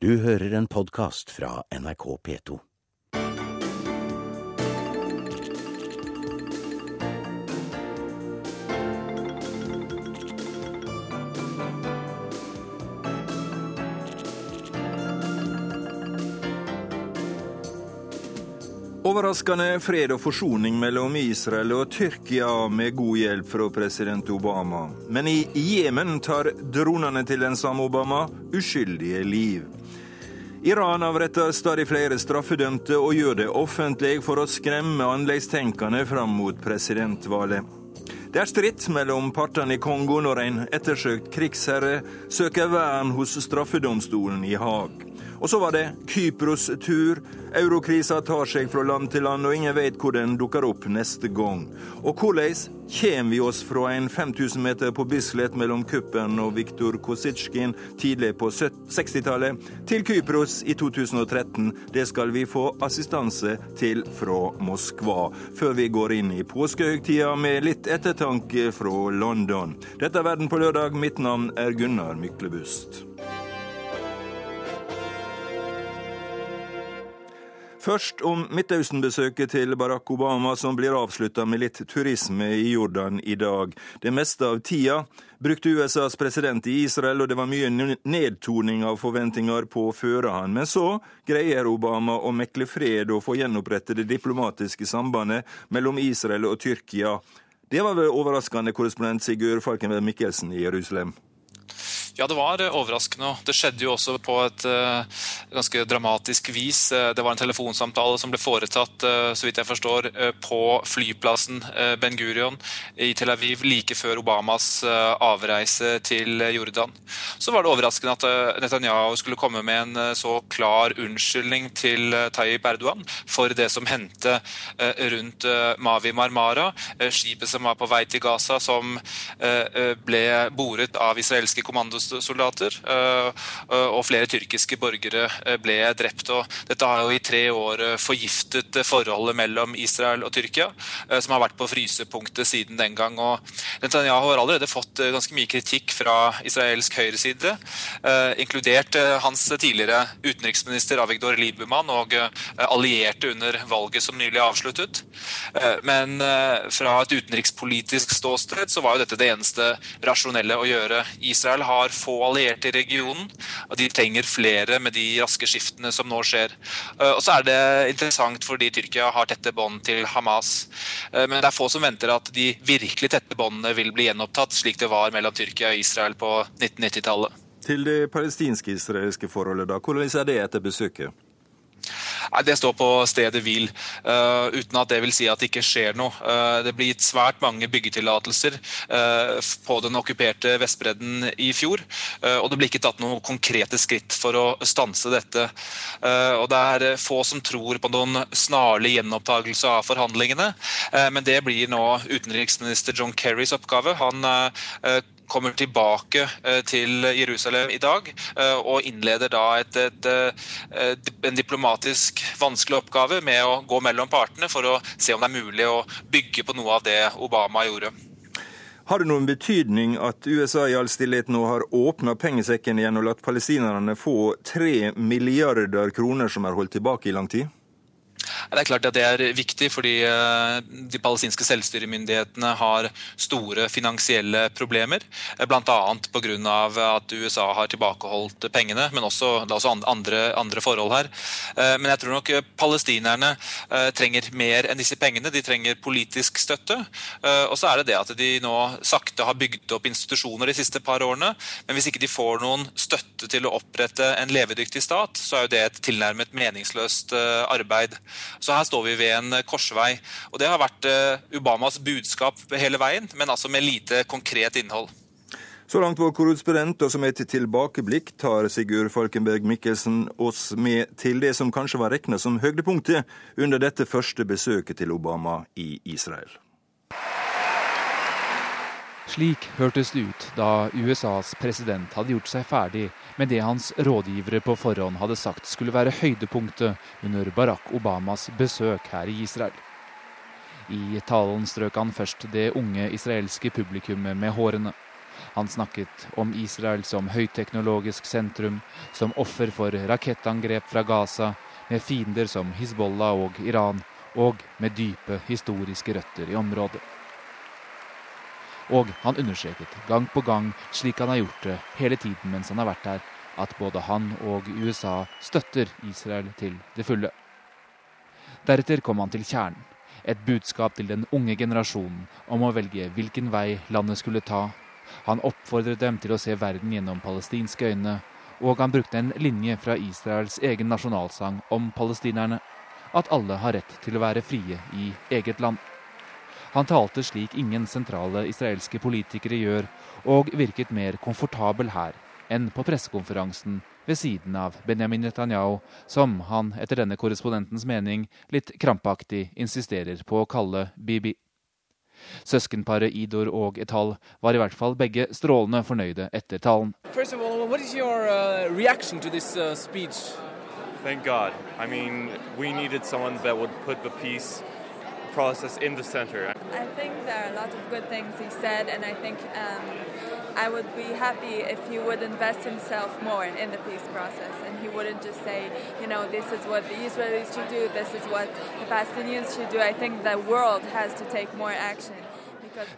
Du hører en podkast fra NRK P2. Overraskende fred og forsoning mellom Israel og Tyrkia med god hjelp fra president Obama. Men i Jemen tar dronene til den samme Obama uskyldige liv. Iran avretter stadig flere straffedømte og gjør det offentlig for å skremme anleggstenkende fram mot presidentvalget. Det er stritt mellom partene i Kongo når en ettersøkt krigsherre søker vern hos straffedomstolen i Haag. Og så var det Kypros tur. Eurokrisa tar seg fra land til land, og ingen vet hvor den dukker opp neste gang. Og hvordan kommer vi oss fra en 5000 meter på Bislett mellom Kuppen og Viktor Kositsjkin tidlig på 60-tallet, til Kypros i 2013? Det skal vi få assistanse til fra Moskva, før vi går inn i påskehøgtida med litt ettertanke fra London. Dette er Verden på lørdag. Mitt navn er Gunnar Myklebust. Først om Midtøsten-besøket til Barack Obama, som blir avslutta med litt turisme i Jordan i dag. Det meste av tida brukte USAs president i Israel, og det var mye nedtoning av forventninger på å føre han. Men så greier Obama å mekle fred og få gjenopprette det diplomatiske sambandet mellom Israel og Tyrkia. Det var vel overraskende, korrespondent Sigurd Falkenberg Mikkelsen i Jerusalem? Ja, det var eh, overraskende. Det skjedde jo også på et uh, ganske dramatisk vis. Eh, det var en telefonsamtale som ble foretatt, så vidt jeg forstår, på flyplassen Ben Gurion i Tel Aviv like før Obamas avreise til Jordan. Så var det overraskende at Netanyahu skulle komme med en så klar unnskyldning til Tayyip Erdogan for det som hendte rundt Mavi Marmara, skipet som var på vei til Gaza, som ble boret av israelske kommandos soldater, eh, eh, og flere tyrkiske borgere eh, ble drept. og Dette har jo i tre år forgiftet forholdet mellom Israel og Tyrkia, som har vært på frysepunktet siden den gang. og Netanyahu har allerede fått ganske mye kritikk fra israelsk høyreside, inkludert hans tidligere utenriksminister Avigdor Liebermann og allierte under valget som nylig avsluttet. Men fra et utenrikspolitisk ståsted så var jo dette det eneste rasjonelle å gjøre. Israel har få allierte i regionen, og de trenger flere med de raske skiftene som nå skjer. Eh, og så er det interessant fordi Tyrkia har tette bånd til Hamas. Eh, men det er få som venter at de virkelig tette båndene vil bli gjenopptatt, slik det var mellom Tyrkia og Israel på 1990-tallet. Til det palestinske-israelske forholdet, da. Hvordan er det etter besøket? Nei, Det står på stedet hvil, uh, uten at det vil si at det ikke skjer noe. Uh, det ble gitt svært mange byggetillatelser uh, på den okkuperte Vestbredden i fjor, og det ble ikke tatt noen konkrete skritt for å stanse dette. og Det er få som tror på noen snarlig gjenopptakelse av forhandlingene, men det blir nå utenriksminister John Kerrys oppgave. Han kommer tilbake eh, til Jerusalem i dag eh, og innleder da et, et, et, en diplomatisk vanskelig oppgave med å gå mellom partene for å se om det er mulig å bygge på noe av det Obama gjorde. Har det noen betydning at USA i all stillhet nå har åpna pengesekken igjen og latt palestinerne få tre milliarder kroner som er holdt tilbake i lang tid? Det er klart at det er viktig, fordi eh, de palestinske selvstyremyndighetene har store finansielle problemer. Eh, Bl.a. pga. at USA har tilbakeholdt pengene, men også, det er også andre, andre, forhold her. Eh, men jeg tror nok palestinerne trenger mer enn disse pengene. De trenger politisk støtte. Og så er det det at de nå sakte har bygd opp institusjoner de siste par årene. Men hvis ikke de får noen støtte til å opprette en levedyktig stat, så er jo det et tilnærmet meningsløst arbeid. Så her står vi ved en eh, korsvei. Og det har vært eh, Obamas budskap hele veien, men altså med lite konkret innhold. Så langt vår korrespondent, og som et tilbakeblikk tar Sigurd Falkenberg Mikkelsen oss med til det som kanskje var regna som høydepunktet under dette første besøket til Obama i Israel. Slik hørtes det ut da USAs president hadde gjort seg ferdig med det hans rådgivere på forhånd hadde sagt skulle være høydepunktet under Barack Obamas besøk her i Israel. I talen strøk han først det unge israelske publikummet med hårene. Han snakket om Israel som høyteknologisk sentrum, som offer for rakettangrep fra Gaza, med fiender som Hizbollah og Iran, og med dype historiske røtter i området. Og han understreket gang på gang, slik han har gjort det hele tiden mens han har vært der, at både han og USA støtter Israel til det fulle. Deretter kom han til kjernen. Et budskap til den unge generasjonen om å velge hvilken vei landet skulle ta. Han oppfordret dem til å se verden gjennom palestinske øyne, og han brukte en linje fra Israels egen nasjonalsang om palestinerne. At alle har rett til å være frie i eget land. Han talte slik ingen sentrale israelske politikere gjør, og virket mer komfortabel her enn på pressekonferansen ved siden av Benjamin Netanyahu, som han etter denne korrespondentens mening litt krampaktig insisterer på å kalle Bibi. Søskenparet Idor og Etal var i hvert fall begge strålende fornøyde etter talen. First of all, what is your uh, reaction to this uh, speech? Thank God. I mean, we needed someone that would put the peace process in the center. I think there are a lot of good things he said, and I think um, I would be happy if he would invest himself more in the peace process and he wouldn't just say, you know, this is what the Israelis should do, this is what the Palestinians should do. I think the world has to take more action.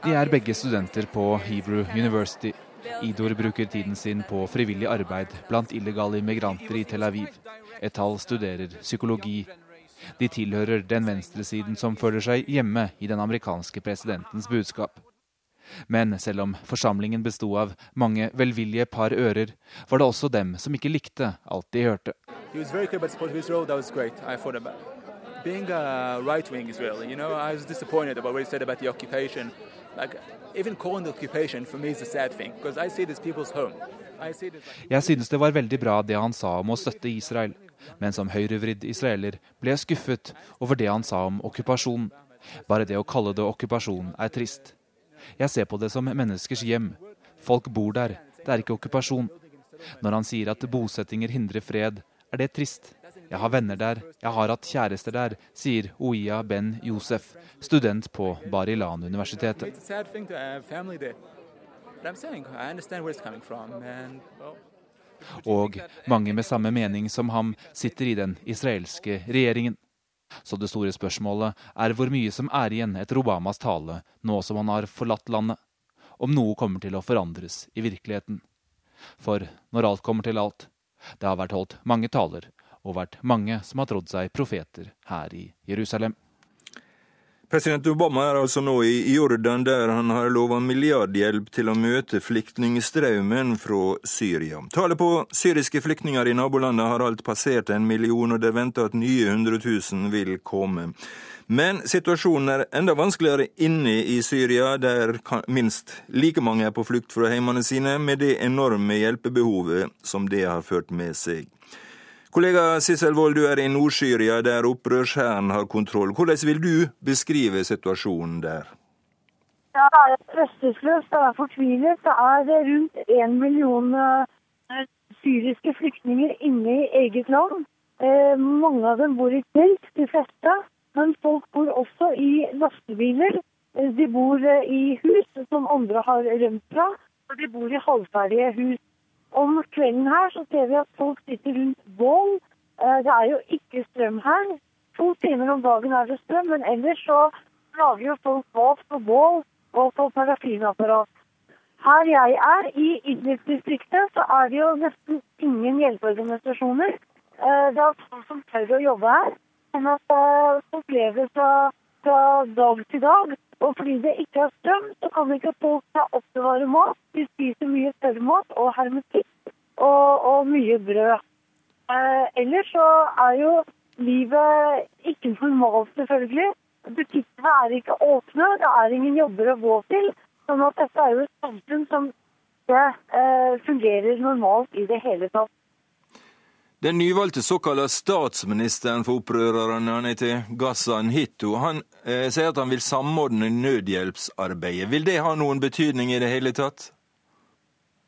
De er begge studenter på Hebrew University. Idor bruker tiden sin på frivillig arbeid blant illegale immigranter i Tel Aviv. Etal studerer psykologi. De tilhører den venstresiden som føler seg hjemme i den amerikanske presidentens budskap. Men selv om forsamlingen besto av mange velvillige par ører, var det også dem som ikke likte alt de hørte. Being a right-wing Israeli, you know, I was disappointed about what he said about the occupation. Like, even calling the occupation for me is a sad thing, because I see it people's home. Jeg synes det var veldig bra det han sa om å støtte Israel, men som høyrevridd israeler ble jeg skuffet over det han sa om okkupasjon. Bare det å kalle det okkupasjon er trist. Jeg ser på det som menneskers hjem. Folk bor der. Det er ikke okkupasjon. Når han sier at bosettinger hindrer fred, er det trist. Jeg har venner der, jeg har hatt kjærester der, sier Oia Ben Josef, student på Barilan-universitetet. Og mange med samme mening som ham sitter i den israelske regjeringen. Så det store spørsmålet er hvor mye som er igjen etter Obamas tale, nå som han har forlatt landet. Om noe kommer til å forandres i virkeligheten. For når alt kommer til alt, det har vært holdt mange taler, og vært mange som har trodd seg profeter her i Jerusalem. President Obama er altså nå i Jordan, der han har lova milliardhjelp til å møte flyktningstrømmen fra Syria. Tallet på syriske flyktninger i nabolandet har alt passert en million, og det er venta at nye hundre tusen vil komme. Men situasjonen er enda vanskeligere inne i Syria, der minst like mange er på flukt fra heimene sine, med det enorme hjelpebehovet som det har ført med seg. Kollega Sissel Wold, du er i Nord-Syria, der opprørshæren har kontroll. Hvordan vil du beskrive situasjonen der? Ja, Det er trøstesløst, det er fortvilet. Det er rundt én million eh, syriske flyktninger inne i eget land. Eh, mange av dem bor i telt, de fleste. Men folk bor også i lastebiler. Eh, de bor i hus som andre har rømt fra. Og de bor i halvferdige hus. Om kvelden her så ser vi at folk sitter rundt bål. Eh, det er jo ikke strøm her. To timer om dagen er det strøm, men ellers så lager jo folk mat på bål og på parafinapparat. Her jeg er, i Idlib-distriktet, så er det jo nesten ingen hjelpeorganisasjoner. Eh, det er folk som tør å jobbe her. Sånn at eh, folk lever fra, fra dag til dag. Og fordi det ikke er strøm, så kan ikke folk ta oppbevare mat. De spiser mye tørrmat og hermetikk og, og mye brød. Eh, ellers så er jo livet ikke normalt, selvfølgelig. Butikkene er ikke åpne, det er ingen jobber å gå til. Sånn at dette er jo et samfunn som ikke eh, fungerer normalt i det hele tatt. Den nyvalgte såkalte statsministeren for opprørerne, han Gassan Hitto, han eh, sier at han vil samordne nødhjelpsarbeidet. Vil det ha noen betydning i det hele tatt?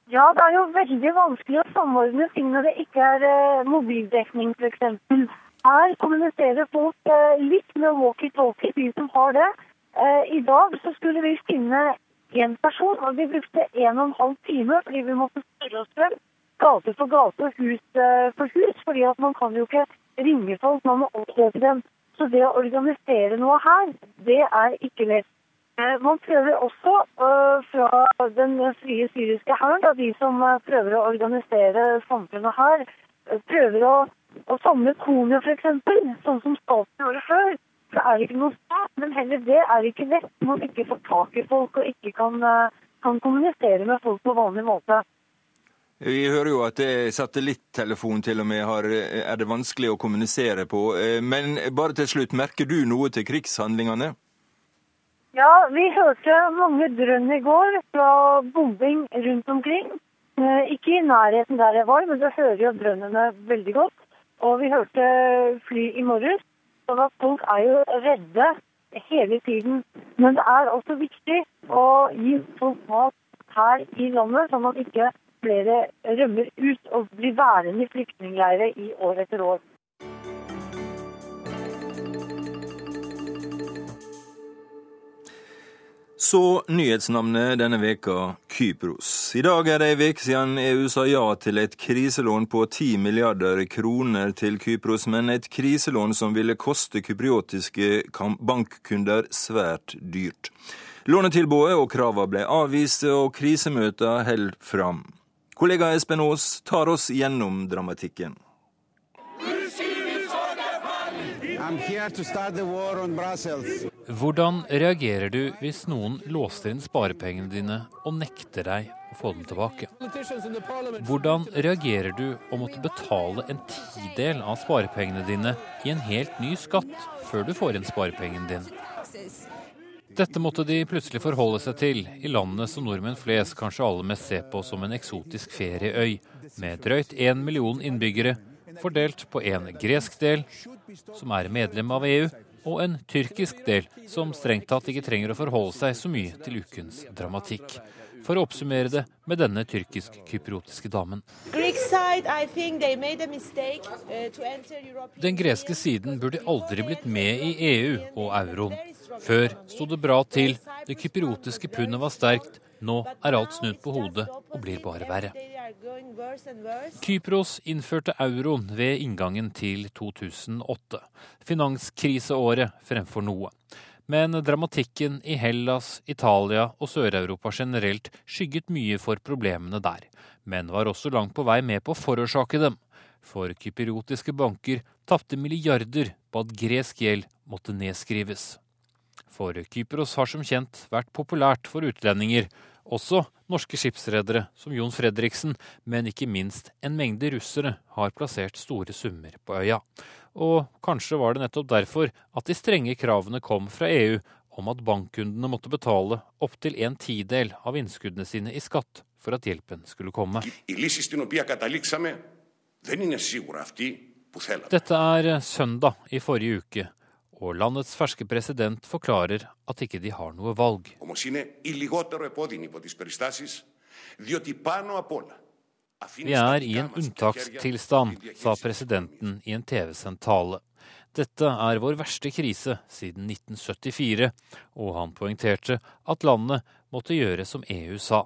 Ja, det er jo veldig vanskelig å samordne ting når det ikke er eh, mobildekning f.eks. Her kommuniserer folk eh, litt med walkietalkie, de som har det. Eh, I dag så skulle vi finne én person, og vi brukte en og en halv time fordi vi måtte spørre oss frem gate for gate hus eh, for hus. fordi at man kan jo ikke ringe folk, man må oppsøke dem. Så det å organisere noe her, det er ikke lett. Eh, man prøver også uh, fra den frie syriske hæren, de som prøver å organisere samfunnet her, prøver å, å samle koner f.eks., sånn som staten gjorde før. Så er det ikke noe stat, men heller det er ikke lett når man ikke får tak i folk og ikke kan, kan kommunisere med folk på vanlig måte. Vi hører jo at satellittelefon til og med har, er det vanskelig å kommunisere på. Men bare til slutt, merker du noe til krigshandlingene? Ja, vi hørte mange drønn i går fra bombing rundt omkring. Eh, ikke i nærheten der jeg var, men du hører jo drønnene veldig godt. Og vi hørte fly i morges. Så at folk er jo redde hele tiden. Men det er også viktig å gi folk mat her i landet, sånn at ikke flere rømmer ut og blir værende i flyktningleirer i år etter år. Så nyhetsnavnet denne veka Kypros. I dag er det ei uke siden EU sa ja til et kriselån på 10 milliarder kroner til Kypros, men et kriselån som ville koste kypriotiske bankkunder svært dyrt. Lånetilbudet og kravene ble avvist, og krisemøtene holder fram. Kollega Espen Aas tar oss gjennom dramatikken. Hvordan reagerer du hvis noen låser inn sparepengene dine og nekter deg å få dem tilbake? Hvordan reagerer du å måtte betale en tidel av sparepengene dine i en helt ny skatt før du får inn sparepengene dine? Dette måtte de plutselig forholde seg til i landet som nordmenn flest kanskje aller mest ser på som en eksotisk ferieøy, med drøyt én million innbyggere fordelt på en gresk del, som er medlem av EU, og en tyrkisk del, som strengt tatt ikke trenger å forholde seg så mye til ukens dramatikk. For å oppsummere det med denne tyrkisk-kypriotiske damen. Den greske siden burde aldri blitt med i EU og euroen. Før sto det bra til, det kypriotiske pundet var sterkt, nå er alt snudd på hodet og blir bare verre. Kypros innførte euroen ved inngangen til 2008. Finanskriseåret fremfor noe. Men dramatikken i Hellas, Italia og Sør-Europa generelt skygget mye for problemene der, men var også langt på vei med på å forårsake dem. For kypriotiske banker tapte milliarder på at gresk gjeld måtte nedskrives. For Kypros har som kjent vært populært for utlendinger, også norske skipsredere som Jon Fredriksen, men ikke minst en mengde russere har plassert store summer på øya. Og kanskje var det nettopp derfor at de strenge kravene kom fra EU om at bankkundene måtte betale opptil en tidel av innskuddene sine i skatt for at hjelpen skulle komme. Dette er søndag i forrige uke, og landets ferske president forklarer at ikke de har noe valg. Vi er i en unntakstilstand, sa presidenten i en TV-sendt tale. Dette er vår verste krise siden 1974, og han poengterte at landet måtte gjøre som EU sa.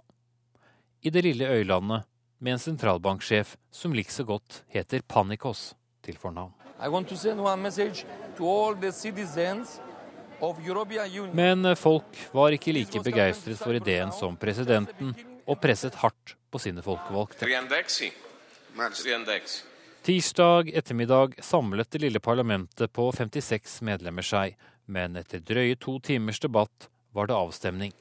I det lille øylandet med en sentralbanksjef som likså godt heter Panikos til fornavn. Men folk var ikke like begeistret for ideen som presidenten, og presset hardt på sine folkevalgte. Tirsdag ettermiddag samlet det lille parlamentet på 56 medlemmer seg, men etter drøye to timers debatt var det avstemning.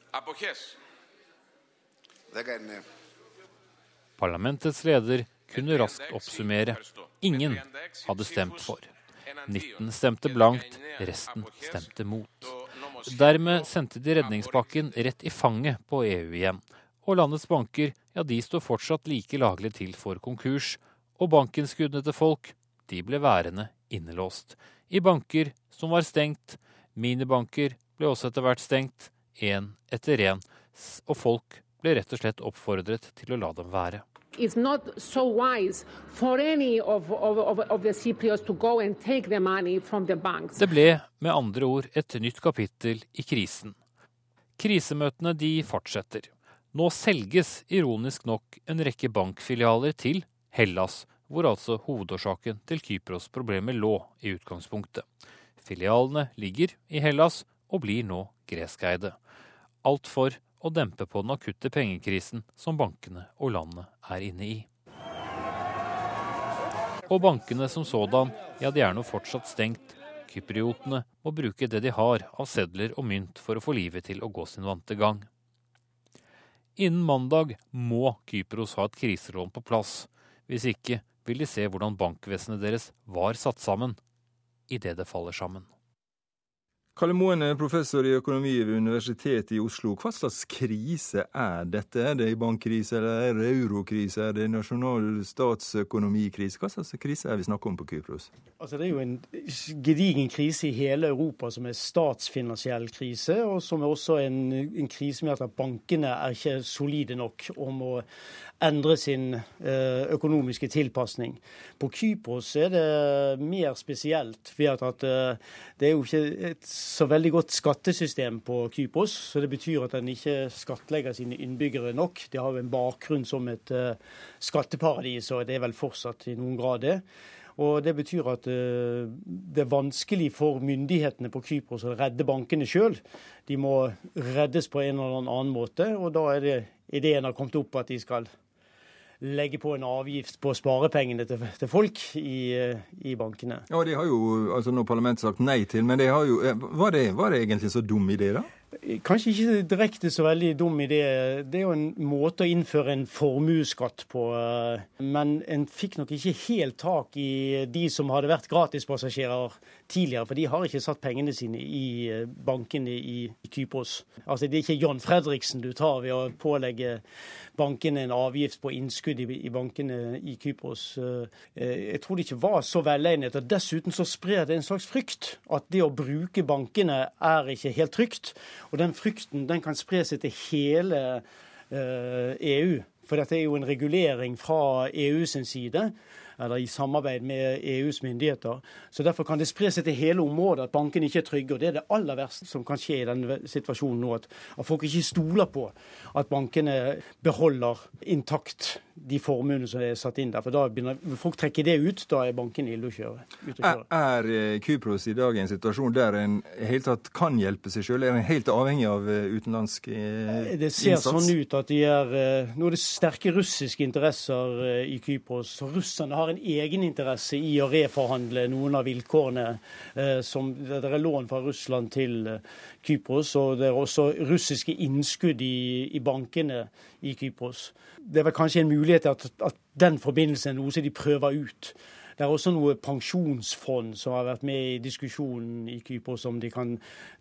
Parlamentets leder kunne raskt oppsummere. Ingen hadde stemt for. 19 stemte blankt, resten stemte mot. Dermed sendte de redningspakken rett i fanget på EU igjen. Og landets banker ja, de står fortsatt like laglig til for konkurs. Og bankinnskuddene til folk de ble værende innelåst. I banker som var stengt. Minibanker ble også etter hvert stengt, én etter én. Og folk ble rett og slett oppfordret til å la dem være it's not so wise for any of, of, of the Cypriots to go and take the money from the banks. Det ble med andre ord et nytt kapittel i krisen. Krisemøtene de fortsetter. Nå selges ironisk nok en rekke bankfilialer til Hellas, hvor altså hovedårsaken til Kypros problemer lå i utgangspunktet. Filialene ligger i Hellas og blir nå greskeide. Alt for å dempe på den akutte pengekrisen som bankene og landet er inne i. Og bankene som sådan, ja de er nå fortsatt stengt. Kypriotene må bruke det de har av sedler og mynt for å få livet til å gå sin vante gang. Innen mandag må Kypros ha et kriselån på plass. Hvis ikke vil de se hvordan bankvesenet deres var satt sammen idet det faller sammen. Kalle Moen er professor i økonomi ved Universitetet i Oslo. Hva slags krise er dette? Er det bankkrise, eller er det eurokrise, er det nasjonal statsøkonomikrise? Hva slags krise er vi snakker om på Kypros? Altså, det er jo en gedigen krise i hele Europa som er statsfinansiell krise, og som er også en, en krise med at bankene er ikke solide nok om å endre sin eh, økonomiske tilpasning. På Kypros er det mer spesielt ved at eh, det er jo ikke et så veldig godt skattesystem på Kypros. så Det betyr at en ikke skattlegger sine innbyggere nok. De har jo en bakgrunn som et uh, skatteparadis, og det er vel fortsatt i noen grad det. Og Det betyr at uh, det er vanskelig for myndighetene på Kypros å redde bankene sjøl. De må reddes på en eller annen måte, og da er det ideen har kommet opp at de skal legge på en avgift på sparepengene til, til folk i, i, bankene. Ja, Det har jo altså nå parlamentet sagt nei til, men har jo, eh, var, det, var det egentlig så dum idé, da? Kanskje ikke direkte så veldig dum idé. Det er jo en måte å innføre en formuesskatt på. Eh, men en fikk nok ikke helt tak i de som hadde vært gratispassasjerer tidligere. For de har ikke satt pengene sine i eh, bankene i Kypros. Altså Det er ikke John Fredriksen du tar ved å pålegge bankene en avgift på innskudd i, bankene i Kypros. Eh, jeg tror det ikke var så velegnet. og Dessuten så sprer det en slags frykt. At det å bruke bankene er ikke helt trygt. Og den frykten den kan spre seg til hele EU. Eh, e For dette er jo en regulering fra EU sin side eller i samarbeid med EUs myndigheter. Så Derfor kan det spre seg til hele området at bankene ikke er trygge. og Det er det aller verste som kan skje i denne situasjonen nå. At, at folk ikke stoler på at bankene beholder intakt de formuene som er satt inn der. For da begynner folk trekker det ut, da er bankene ille å kjøre. Er, er eh, Kypros i dag i en situasjon der en helt tatt kan hjelpe seg sjøl? Er en helt avhengig av eh, utenlandsk innsats? Eh, det ser sånn ut at de er Nå er det sterke russiske interesser i Kypros. Russerne har har en egeninteresse i å reforhandle noen av vilkårene. Eh, som, det er lån fra Russland til eh, Kypros, og det er også russiske innskudd i, i bankene i Kypros. Det er vel kanskje en mulighet at, at den forbindelsen er noe som de prøver ut. Det er også noe pensjonsfond som har vært med i diskusjonen i Kypros, om de kan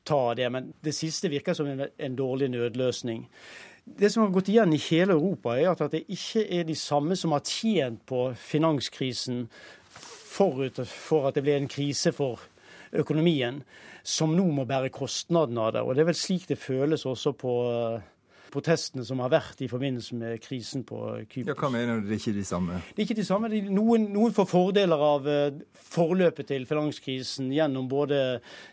ta det. Men det siste virker som en, en dårlig nødløsning. Det som har gått igjen i hele Europa, er at det ikke er de samme som har tjent på finanskrisen forut for at det ble en krise for økonomien, som nå må bære kostnadene av det. Og Det er vel slik det føles også på protestene som har vært i forbindelse med krisen på Kypros. Ja, hva mener du? Det er ikke de samme? Det er ikke de samme. Noen, noen får fordeler av uh, forløpet til finanskrisen gjennom både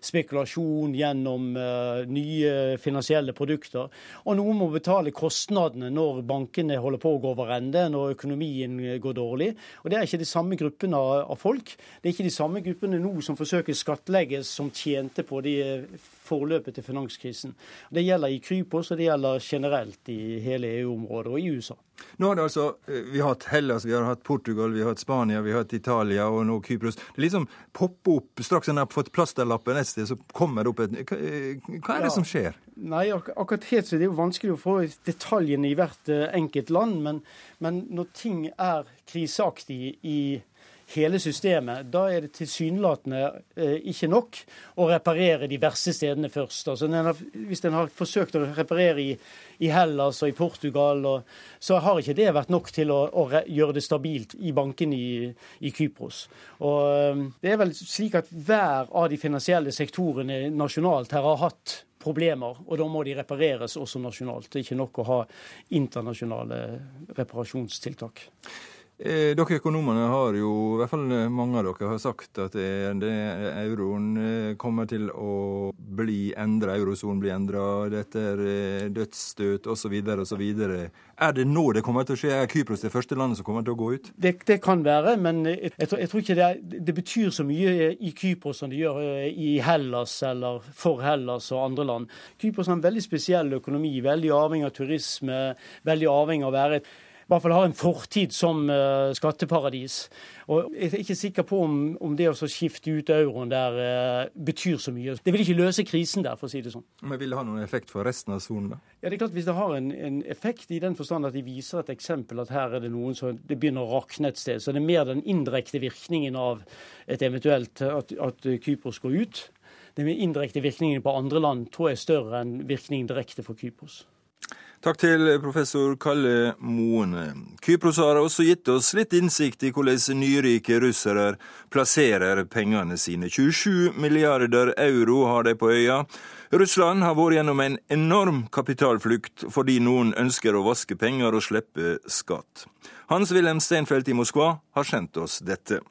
spekulasjon, gjennom uh, nye finansielle produkter. Og noen må betale kostnadene når bankene holder på å gå over ende, når økonomien går dårlig. Og det er ikke de samme gruppene av, av folk. Det er ikke de samme gruppene nå som forsøker skattlegges, som tjente på de forløpet til finanskrisen. Det gjelder i Krypos, og det gjelder generelt i hele EU-området og i USA. Nå har det altså, eh, Vi har hatt Hellas, vi har hatt Portugal, vi har hatt Spania, vi har hatt Italia og nå Kypros. Det liksom popper opp straks en har fått plasterlappen et sted, så kommer det opp et Hva, eh, hva er det ja. som skjer? Nei, ak akkurat helt så Det er jo vanskelig å få detaljene i hvert eh, enkelt land, men, men når ting er kriseaktig i hele systemet, da er det tilsynelatende eh, ikke nok å reparere de verste stedene først. Altså, hvis en har forsøkt å reparere i, i Hellas og i Portugal, og, så har ikke det vært nok til å, å gjøre det stabilt i bankene i, i, Kypros. Og eh, Det er vel slik at hver av de finansielle sektorene nasjonalt her har hatt problemer, og da må de repareres også nasjonalt. Det er ikke nok å ha internasjonale reparasjonstiltak. Eh, dere økonomene har jo, i hvert fall mange av dere, har sagt at det, det, euroen eh, kommer til å bli endra, eurosonen blir endra, dette er eh, dødsstøt osv. osv. Er det nå det kommer til å skje? Er Kypros det første landet som kommer til å gå ut? Det, det kan være, men jeg, jeg, tror ikke det, det, betyr så mye i Kypros som det gjør i Hellas eller for Hellas og andre land. Kypros har en veldig spesiell økonomi, veldig avhengig av turisme, veldig avhengig av å være hvert fall har en fortid som uh, skatteparadis. Og Jeg er ikke sikker på om, om det å skifte ut euroen der uh, betyr så mye. Det vil ikke løse krisen der, for å si det sånn. Men Vil det ha noen effekt for resten av sonen, da? Ja, det er klart Hvis det har en, en, effekt i den forstand at de viser et eksempel at her er det noen som det begynner å rakne et sted, så det er mer den indirekte virkningen av et eventuelt at, at Kypros går ut. Den indirekte virkningen på andre land tror jeg er større enn virkningen direkte for Kypros. Takk til professor Kalle Moen. Kypros har også gitt oss litt innsikt i hvordan nyrike russere plasserer pengene sine. 27 milliarder euro har de på øya. Russland har vært gjennom en enorm kapitalflukt fordi noen ønsker å vaske penger og slippe skatt. Hans-Wilhelm Steinfeld i Moskva har sendt oss dette.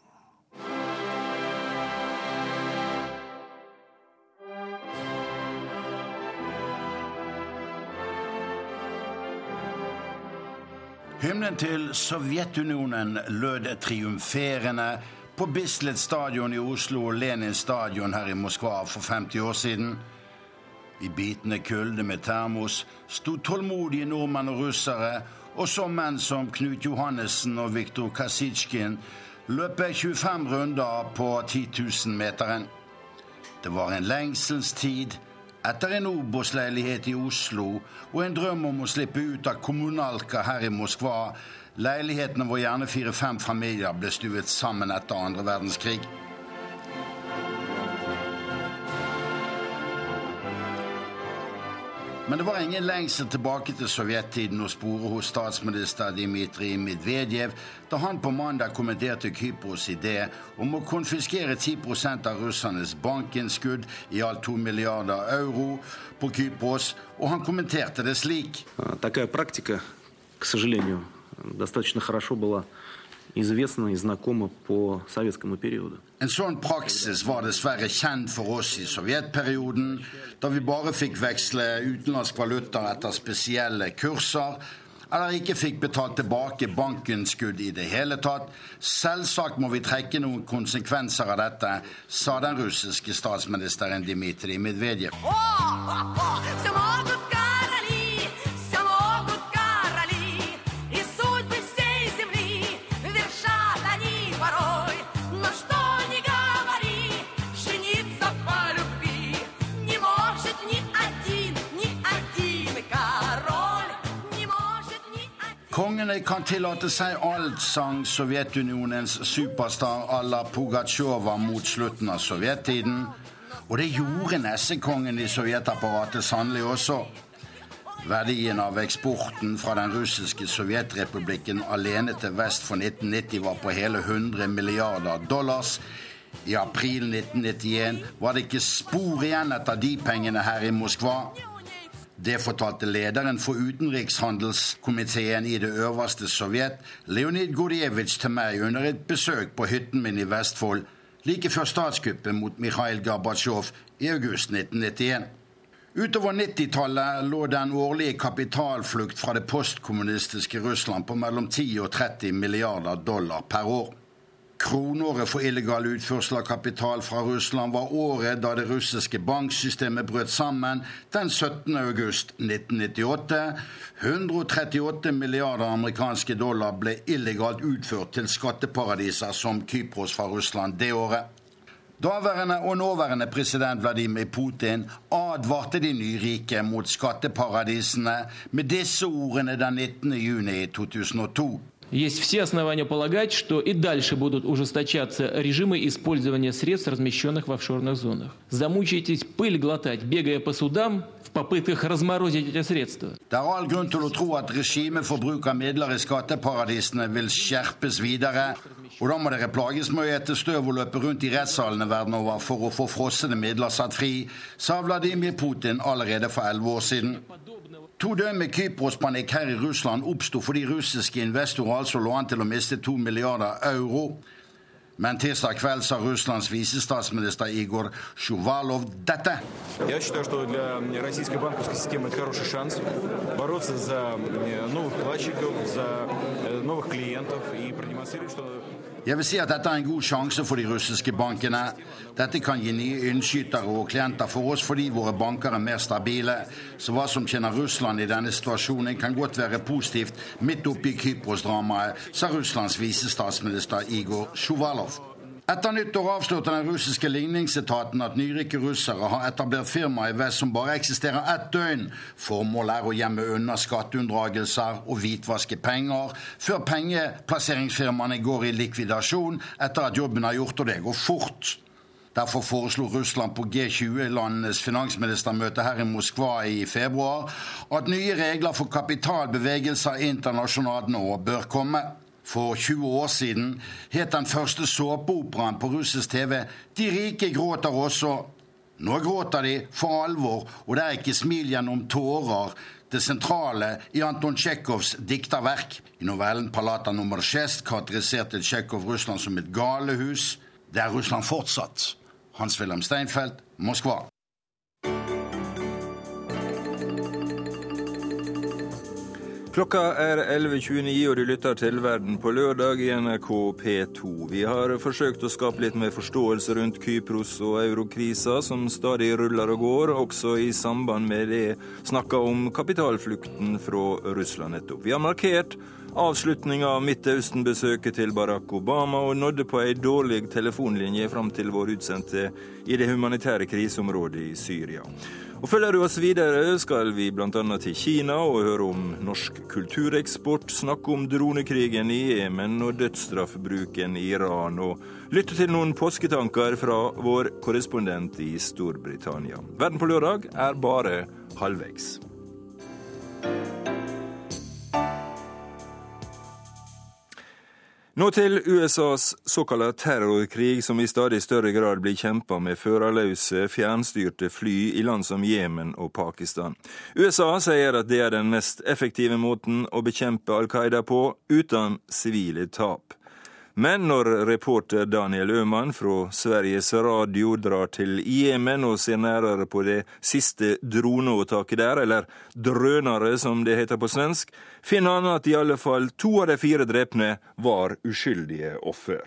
Hymnen til Sovjetunionen lød triumferende på Bislett stadion i Oslo og Lenin stadion her i Moskva for 50 år siden. I bitende kulde med termos sto tålmodige nordmenn og russere, og så menn som Knut Johannessen og Viktor Kasitsjkin løpe 25 runder på 10 000-meteren. Det var en lengselens tid etter en Obos-leilighet i Oslo og en drøm om å slippe ut av kommunalka her i Moskva, leilighetene hvor gjerne fire-fem familier ble stuet sammen etter andre verdenskrig. Men det var ingen lengsel tilbake til sovjettiden å spore hos statsminister Dmitrij Medvedev da han på mandag kommenterte Kypros idé om å konfiskere 10 av russernes bankinnskudd, i alt 2 milliarder euro, på Kypros, og han kommenterte det slik. Такая практика, к сожалению, достаточно хорошо была известна и знакома по советскому периоду. En sånn praksis var dessverre kjent for oss i sovjetperioden, da vi bare fikk veksle utenlandsk valuta etter spesielle kurser, eller ikke fikk betalt tilbake bankinnskudd i det hele tatt. Selvsagt må vi trekke noen konsekvenser av dette, sa den russiske statsministeren Dmitrij Medvedev. Oh, oh, oh, Kongene kan tillate seg alt, sang Sovjetunionens superstar à la Pugatsjova mot slutten av sovjettiden. Og det gjorde nessekongen i sovjetapparatet sannelig også. Verdien av eksporten fra den russiske sovjetrepublikken alene til vest for 1990 var på hele 100 milliarder dollars. I april 1991 var det ikke spor igjen etter de pengene her i Moskva. Det fortalte lederen for utenrikshandelskomiteen i det øverste Sovjet, Leonid Gurjevitsj, til meg under et besøk på hytten min i Vestfold like før statskuppet mot Mikhail Gorbatsjov i august 1991. Utover 90-tallet lå den årlige kapitalflukt fra det postkommunistiske Russland på mellom 10 og 30 milliarder dollar per år. Kronåret for illegal utførsel av kapital fra Russland var året da det russiske banksystemet brøt sammen den 17. august 1998. 138 milliarder amerikanske dollar ble illegalt utført til skatteparadiser som Kypros fra Russland det året. Daværende og nåværende president Vladimir Putin advarte de nyrike mot skatteparadisene med disse ordene den 19. juni 2002. Есть все основания полагать, что и дальше будут ужесточаться режимы использования средств, размещенных в офшорных зонах. Замучаетесь пыль глотать, бегая по судам в попытках разморозить эти средства. Er. Og da må dere plages med å ete støv og løpe rundt i rettssalene verden over for å få frosne midler satt fri, sa Vladimir Putin allerede for elleve år siden. To døgn med Kypros-panikk her i Russland oppsto fordi russiske investorer altså lå an til å miste to milliarder euro. Men tirsdag kveld sa Russlands visestatsminister Igor Sjuvalov dette. Я считаю, что для российской банковской системы это хороший шанс бороться за новых вкладчиков, за новых клиентов и продемонстрировать, что jeg vil si at dette er en god sjanse for de russiske bankene. Dette kan gi nye innskytere og klienter for oss fordi våre banker er mer stabile. Så hva som tjener Russland i denne situasjonen, kan godt være positivt midt oppi Kypros-dramaet, sa Russlands visestatsminister Igor Sjuvalov. Etter nyttår avslørte den russiske ligningsetaten at nyrike russere har etablert firma i vest som bare eksisterer ett døgn. Formålet er å gjemme unna skatteunndragelser og hvitvaske penger, før pengeplasseringsfirmaene går i likvidasjon etter at jobben er gjort, og det går fort. Derfor foreslo Russland på G20-landenes finansministermøte her i Moskva i februar at nye regler for kapitalbevegelser internasjonalt nå bør komme. For 20 år siden het den første såpeoperaen på russisk TV 'De rike gråter også'. Nå gråter de for alvor, og det er ikke smil gjennom tårer. Det sentrale i Anton Tsjekhovs dikterverk. I novellen 'Palata nummer 6' karakteriserte Tsjekhov Russland som et galehus. Det er Russland fortsatt. Hans-Wilhelm Steinfeld, Moskva. Klokka er 11.29, og du lytter til Verden på lørdag i NRK P2. Vi har forsøkt å skape litt mer forståelse rundt Kypros og eurokrisa, som stadig ruller og går, også i samband med det snakka om kapitalflukten fra Russland nettopp. Vi har markert avslutninga av Midtøsten-besøket til Barack Obama, og nådde på ei dårlig telefonlinje fram til vår utsendte i det humanitære kriseområdet i Syria. Og Følger du oss videre, skal vi bl.a. til Kina og høre om norsk kultureksport, snakke om dronekrigen i Jemen og dødsstraffbruken i Iran, og lytte til noen påsketanker fra vår korrespondent i Storbritannia. Verden på lørdag er bare halvveis. Nå til USAs såkalte terrorkrig, som i stadig større grad blir kjempa med førerløse, fjernstyrte fly i land som Jemen og Pakistan. USA sier at det er den mest effektive måten å bekjempe Al Qaida på, uten sivile tap. Men når reporter Daniel Øhmann fra Sveriges Radio drar til Jemen og ser nærere på det siste droneåtaket der, eller drønere som det heter på svensk, finner han at i alle fall to av de fire drepne var uskyldige offer.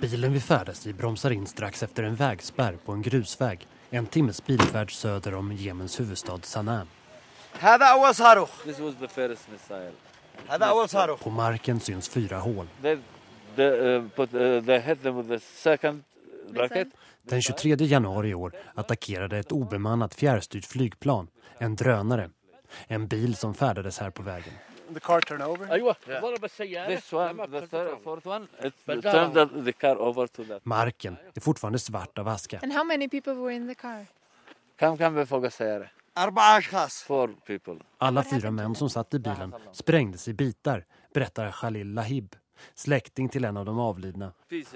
Bilen vi färdas i bromsar in strax efter en vägspärr på en grusväg. En timmes bilfärd söder om Jemens huvudstad Sanaa. هذا أول صاروخ. This was the first missile. هذا أول صاروخ. På marken syns fyra hål. They, they, uh, put, uh, they hit them with the second rocket. Den 23 januari i år attackerade ett obemannat fjärrstyrt flygplan, en drönare, en bil som färdades här på vägen. The car turned over? أيوة yeah. This one, the third, fourth one, it turned the, the car over to that. Marken är fortfarande svart av aska. And how many people were in the car? كم كم بفوق säga Alla fyra män som satt i bilen sprängdes i bitar, berättar Khalil Lahib, släkting till en av de avlidna,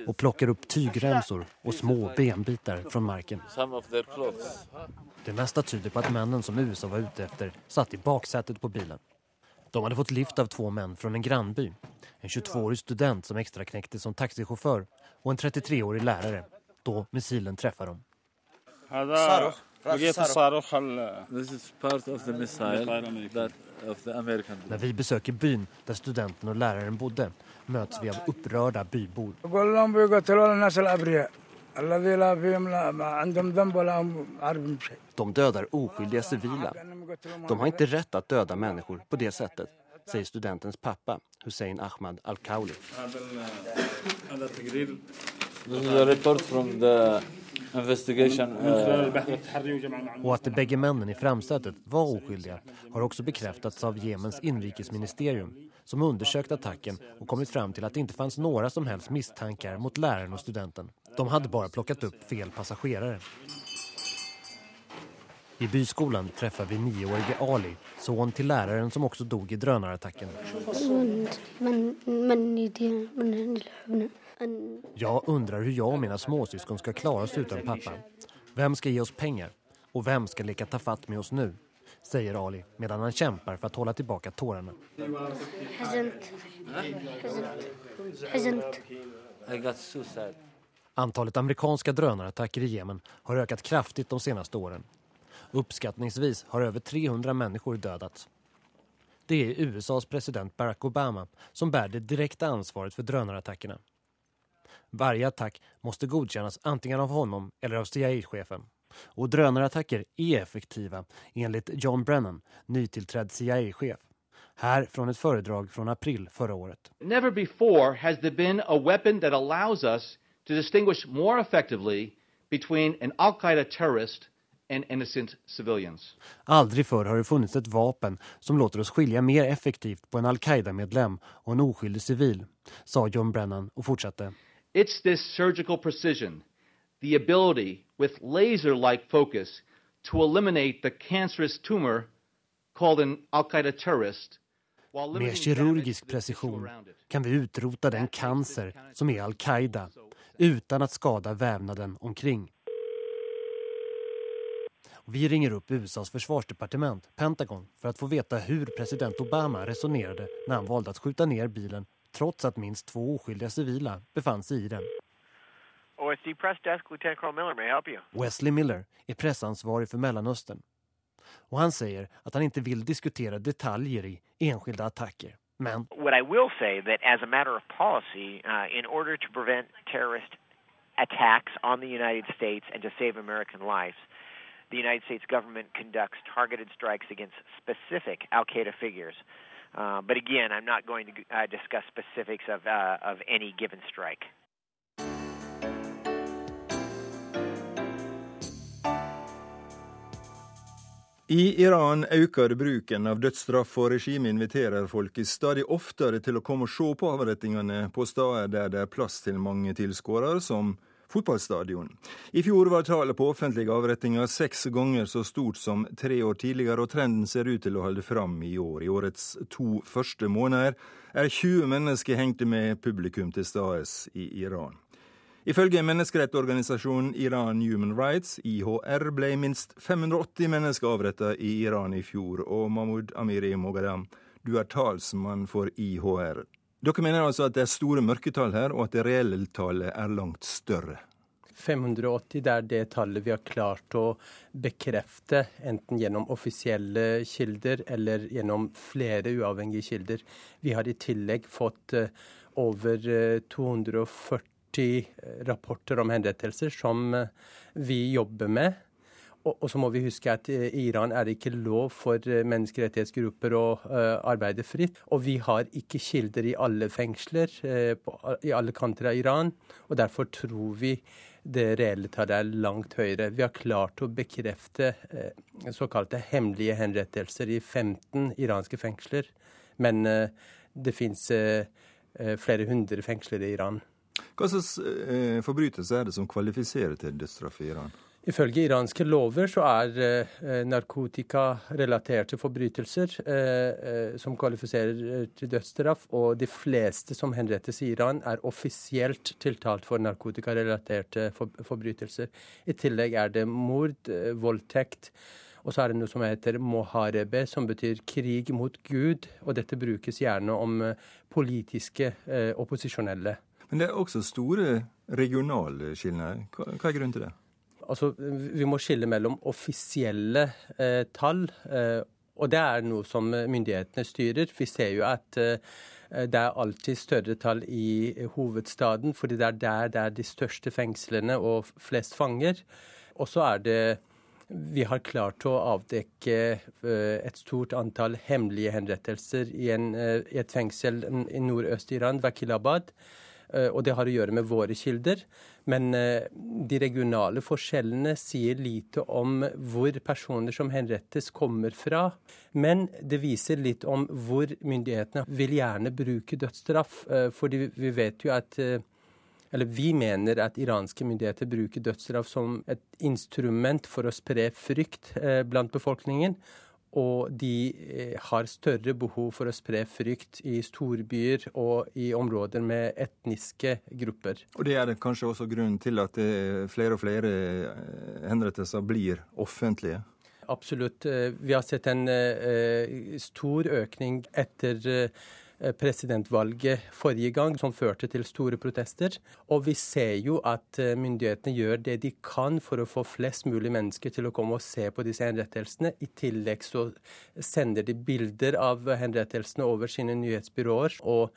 och plockar upp tygremsor och små benbitar från marken. Det mesta tyder på att männen som USA var ute efter satt i baksätet på bilen. De hade fått lift av två män från en grannby. En 22-årig student som extra knäckte som taxichaufför och en 33-årig lärare. Då missilen träffar dem. När vi besøker byn der studenten og læreren bodde møtes vi av opprørte bybord. De døder uskyldige sivile. De har ikke rett til å døde mennesker på det settet, sier studentens pappa Hussein Ahmad Al-Kauli. This at a report from. Och att de bägge männen i framsätet var oskyldiga har också bekräftats av Jemens inrikesministerium som undersökt attacken och kommit fram till att det inte fanns några som helst misstankar mot läraren och studenten. De hade bara plockat upp fel passagerare. I byskolan träffar vi nioårige Ali, son till läraren som också dog i drönarattacken. Jag undrar hur jag och mina småsyskon ska klara oss utan pappa. Vem ska ge oss pengar? Och vem ska leka ta fatt med oss nu? Säger Ali medan han kämpar för att hålla tillbaka tårarna. I got so sad. Antalet amerikanska drönarattacker i Jemen har ökat kraftigt de senaste åren. Uppskattningsvis har över 300 människor dödats. Det är USAs president Barack Obama som bär det direkta ansvaret för drönarattackerna. Varje attack måste godkännas antingen av honom eller av CIA-chefen. Och drönarattacker är effektiva enligt John Brennan, nytillträdd CIA-chef. Här från ett föredrag från april förra året. Never before has there been a weapon that allows us to distinguish more effectively between an Al-Qaeda terrorist and innocent civilians. Aldrig förr har det funnits ett vapen som låter oss skilja mer effektivt på en Al-Qaida-medlem och en oskyldig civil, sa John Brennan och fortsatte. It's this surgical precision, the ability with laser-like focus to eliminate the cancerous tumor called an Al-Qaeda terrorist Med kirurgisk precision kan vi utrota den cancer som är Al-Qaida utan att skada vävnaden omkring. Vi ringer upp USAs försvarsdepartement, Pentagon, för att få veta hur president Obama resonerade när han valde att skjuta ner bilen trots att minst två oskyldiga civila befann sig i den. OSD Press Desk, Lieutenant Colonel Miller, may I help you? Wesley Miller är pressansvarig för Mellanöstern. Och han säger att han inte vill diskutera detaljer i enskilda attacker. Men What I will say that as a matter of policy, uh, in order to prevent terrorist attacks on the United States and to save American lives, the United States government conducts targeted strikes against specific Al Qaeda figures. Uh, but again, I'm not going to uh, discuss specifics of, uh, of any given strike. I Iran øker bruken av dødsstraff, og regimet inviterer folk stadig oftere til å komme og se på avrettingene på steder der det er plass til mange tilskuere, som fotballstadion. I fjor var tallet på offentlige avrettinger seks ganger så stort som tre år tidligere, og trenden ser ut til å holde fram i år. I årets to første måneder er 20 mennesker hengte med publikum til stades i Iran. Ifølge menneskerettorganisasjonen Iran Human Rights, IHR, ble minst 580 mennesker avrettet i Iran i fjor. Og Mahmoud Amiri Mogadam, du er talsmann for IHR. Dere mener altså at det er store mørketall her, og at det reelle tallet er langt større? 580 det er det tallet vi har klart å bekrefte, enten gjennom offisielle kilder eller gjennom flere uavhengige kilder. Vi har i tillegg fått eh, over eh, 240 rapporter om henrettelser som eh, vi jobber med. Og, så må vi huske at i Iran er det ikke lov for eh, menneskerettighetsgrupper å uh, arbeide fritt. Og vi har ikke kilder i alle fengsler, i alle kanter av Iran. Og derfor tror vi det reelle tallet er langt høyere. Vi har klart å bekrefte såkalte hemmelige henrettelser i 15 iranske fengsler. Men det fins flere hundre fengsler i Iran. Hva slags forbrytelse er det som kvalifiserer til dødsstraff i Iran? Ifølge iranske lover så er eh, narkotikarelaterte forbrytelser eh, eh, som kvalifiserer til dødsstraff, og de fleste som henrettes i Iran, er offisielt tiltalt for narkotikarelaterte for, forbrytelser. I tillegg er det mord, voldtekt. Og så er det noe som heter moharebe, som betyr krig mot Gud. Og dette brukes gjerne om politiske eh, opposisjonelle. Men det er også store regionale skillnader. Hva, hva er grunnen til det? Altså, Vi må skille mellom offisielle eh, tall, eh, og det er noe som myndighetene styrer. Vi ser jo at eh, det er alltid større tall i hovedstaden, fordi det er der det er de største fengslene og flest fanger. Og så er det vi har klart å avdekke eh, et stort antall hemmelige henrettelser i, en, eh, i et fengsel i nordøst-Iran, Vakilabad. Eh, og det har å gjøre med våre kilder. Men de regionale forskjellene sier lite om hvor personer som henrettes, kommer fra. Men det viser litt om hvor myndighetene vil gjerne bruke dødsstraff. Fordi vi vet jo at eller vi mener at iranske myndigheter bruker dødsstraff som et instrument for å spre frykt blant befolkningen. Og de har større behov for å spre frykt i storbyer og i områder med etniske grupper. Og Det er kanskje også grunnen til at flere og flere henrettelser blir offentlige? Absolutt. Vi har sett en stor økning etter Eh, presidentvalget forrige gang, som førte til store protester. Og vi ser jo at eh, myndighetene gjør det de kan for å få flest mulig mennesker til å komme og se på disse henrettelsene. I tillegg så sender de bilder av henrettelsene over sine nyhetsbyråer. Og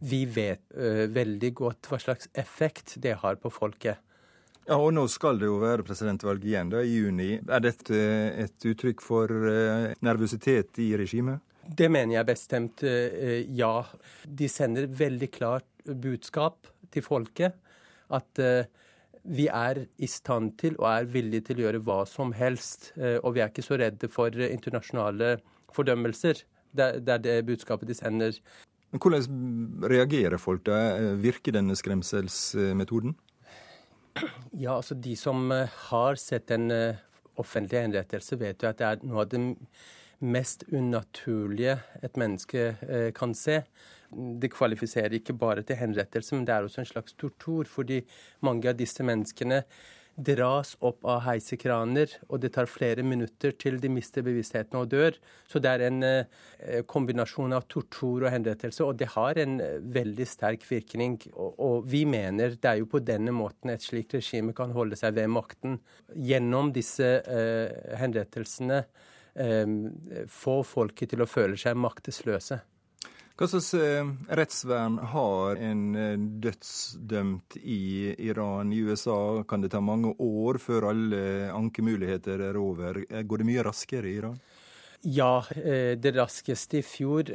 vi vet uh, veldig godt hva slags effekt det har på folket. Ja, og Nå skal det jo være presidentvalg igjen da, i juni. Er dette et uttrykk for uh, nervøsitet i regimet? Det mener jeg bestemt eh, ja. De sender veldig klart budskap til folket at eh, vi er i stand til og er villige til å gjøre hva som helst. Eh, og vi er ikke så redde for internasjonale fordømmelser. Det er det budskapet de sender. Men Hvordan reagerer folk da? Virker denne skremselsmetoden? Ja, altså De som har sett en offentlig henrettelse, vet jo at det er noe av det mest unaturlige et menneske eh, kan se. Det kvalifiserer ikke bare til henrettelse, men det er også en slags tortur. Fordi mange av disse menneskene dras opp av heisekraner, og det tar flere minutter til de mister bevisstheten og dør. Så det er en eh, kombinasjon av tortur og henrettelse, og det har en eh, veldig sterk virkning. Og, vi mener det er jo på denne måten et slikt regime kan holde seg ved makten. Gjennom disse eh, henrettelsene Ehm, få folket til å føle seg maktesløse. Hva slags eh, rettsvern har en eh, dødsdømt i Iran? I USA kan det ta mange år før alle ankemuligheter er over. Eh, går det mye raskere i Iran? Ja, det raskeste i fjor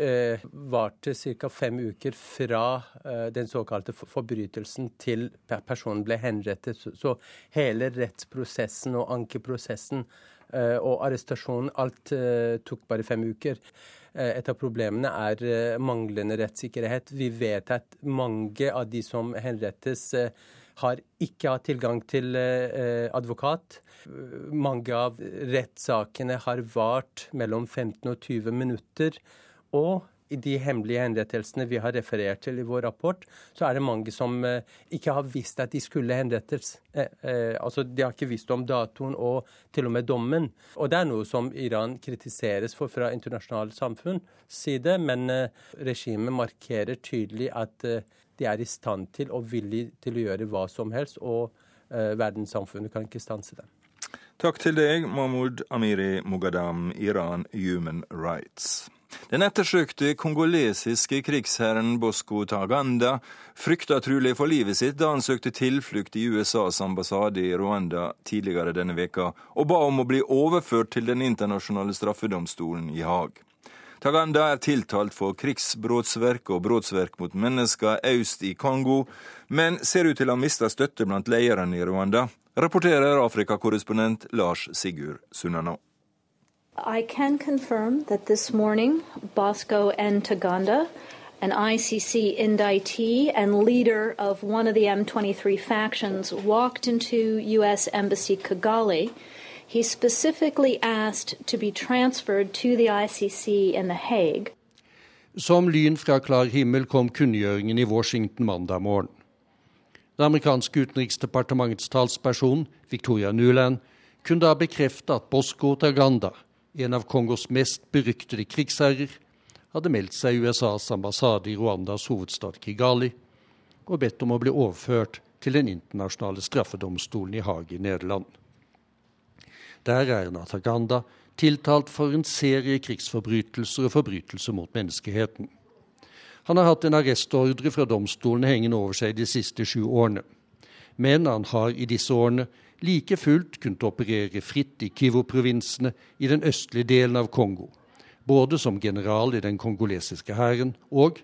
varte ca. fem uker fra den såkalte forbrytelsen til personen ble henrettet. Så hele rettsprosessen og ankeprosessen og arrestasjonen alt eh, tok bare fem uker. Eh, et av problemene er manglende rettssikkerhet. Vi vet at mange av de som henrettes, har ikke hatt tilgang til advokat. Mange av rettssakene har vart mellom 15 og 20 minutter. Og i de hemmelige henrettelsene vi har referert til i vår rapport, så er det mange som eh, ikke har visst at de skulle henrettes. Eh, eh, altså, De har ikke visst om datoen og til og med dommen. Og det er noe som Iran kritiseres for fra internasjonale samfunns side, men regimet markerer tydelig at de er i stand til og villig til å gjøre hva som helst, og verdenssamfunnet kan ikke stanse dem. Takk til deg, Mahmoud Amiri Mogadam, Iran Human Rights. Den ettersøkte kongolesiske krigsherren Bosco Taganda frykta trolig for livet sitt da han søkte tilflukt i USAs ambassade i Rwanda tidligere denne veka, og ba om å bli overført til Den internasjonale straffedomstolen i Haag. Taganda er tiltalt for krigsbrotsverk og brotsverk mot mennesker øst i Kongo, men ser ut til å ha mista støtte blant lederne i Rwanda, rapporterer Afrikakorrespondent Lars Sigurd Sunnanå. I can confirm that this morning, Bosco N. Taganda, an ICC indictee and leader of one of the M23 factions, walked into U.S. Embassy Kigali. He specifically asked to be transferred to the ICC in The Hague. Som lyn fra klar himmel kom kunngjøringen i Washington mandag morgen. Det amerikanske utenriksdepartementets talsperson, Victoria Nuland, kunne da bekrefte at Bosco Taganda en av Kongos mest beryktede krigsherrer, hadde meldt seg USAs ambassade i Rwandas hovedstad Kigali og bedt om å bli overført til Den internasjonale straffedomstolen i Haag i Nederland. Der er Nataganda tiltalt for en serie krigsforbrytelser og forbrytelser mot menneskeheten. Han har hatt en arrestordre fra domstolen hengende over seg de siste sju årene. Men han har i disse årene like fullt kunne operere fritt i Kivu-provinsene i den østlige delen av Kongo, både som general i den kongolesiske hæren og,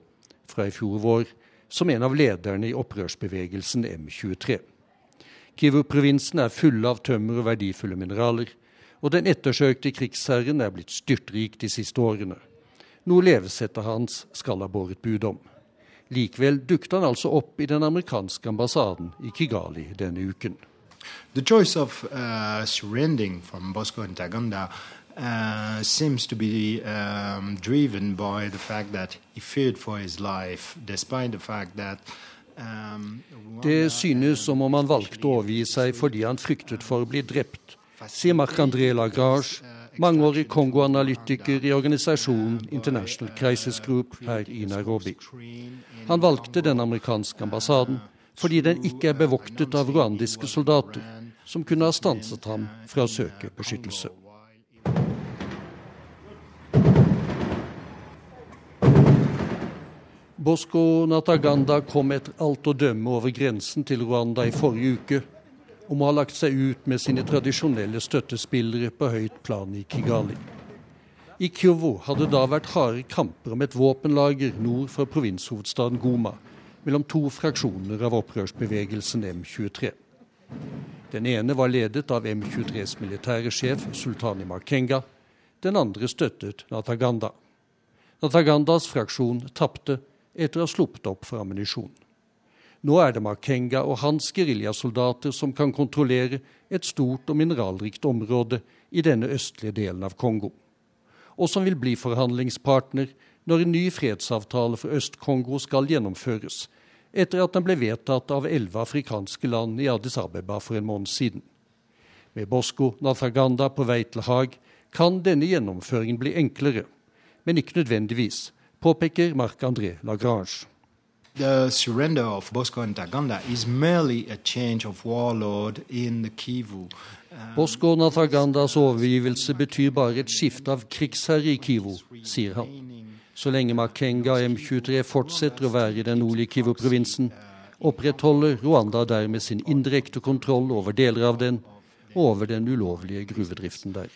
fra i fjor vår, som en av lederne i opprørsbevegelsen M23. Kivu-provinsen er fulle av tømmer og verdifulle mineraler, og den ettersøkte krigsherren er blitt styrtrik de siste årene, noe levesettet hans skal ha båret bud om. Likevel dukket han altså opp i den amerikanske ambassaden i Kigali denne uken. The choice of uh, surrendering from Bosco and Taganda uh, seems to be um, driven by the fact that he feared for his life, despite the fact that um, Det synes som om han valgte å overgi seg fordi han fryktet for å bli drept, sier Marc-André Lagrage, mangeårig Kongo-analytiker i organisasjonen International Crisis Group her i Nairobi. Han valgte den amerikanske ambassaden fordi den ikke er bevoktet av rwandiske soldater, som kunne ha stanset ham fra å søke beskyttelse. Bosco Nataganda kom etter alt å dømme over grensen til Rwanda i forrige uke og må ha lagt seg ut med sine tradisjonelle støttespillere på høyt plan i Kigali. I Kyovo hadde da vært harde kamper om et våpenlager nord for provinshovedstaden Goma, mellom to fraksjoner av opprørsbevegelsen M23. Den ene var ledet av M23s militære sjef Sultani Makenga. Den andre støttet Nataganda. Natagandas fraksjon tapte etter å ha sluppet opp for ammunisjon. Nå er det Makenga og hans geriljasoldater som kan kontrollere et stort og mineralrikt område i denne østlige delen av Kongo, og som vil bli forhandlingspartner når en ny fredsavtale for Øst-Kongo skal gjennomføres, etter at den ble vedtatt av elleve afrikanske land i Addis Abeba for en måned siden. Med Bosco Nathaganda på vei til Haag kan denne gjennomføringen bli enklere, men ikke nødvendigvis, påpeker Marc-André Lagrange. The surrender of Bosco Ntaganda is merely a change of warlord in the Kivu. Bosco Nathagandas overgivelse betyr bare et skifte av krigsherre i Kivu, sier han. Så lenge Makenga M23 fortsetter å være i den nordlige Kivu-provinsen, opprettholder Rwanda dermed sin indirekte kontroll over deler av den, og over den ulovlige gruvedriften der.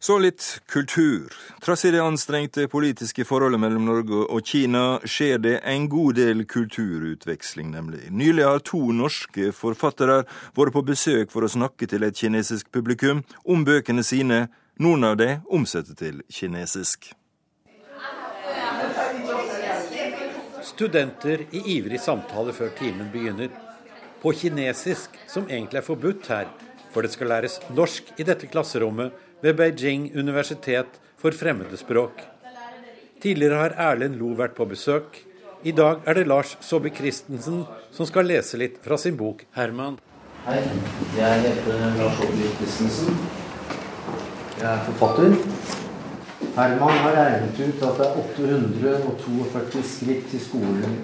Så litt kultur. Trass i det anstrengte politiske forholdet mellom Norge og Kina, skjer det en god del kulturutveksling, nemlig. Nylig har to norske forfattere vært på besøk for å snakke til et kinesisk publikum om bøkene sine, noen av dem omsatte til kinesisk. Studenter i ivrig samtale før timen begynner. På kinesisk, som egentlig er forbudt her, for det skal læres norsk i dette klasserommet ved Beijing universitet for fremmede språk. Tidligere har Erlend Lo vært på besøk. I dag er det Lars Saabye Christensen som skal lese litt fra sin bok 'Herman'. Hei, jeg heter Lars Saabye Christensen. Jeg er forfatter. Herman har regnet ut at det er 842 skritt til skolen.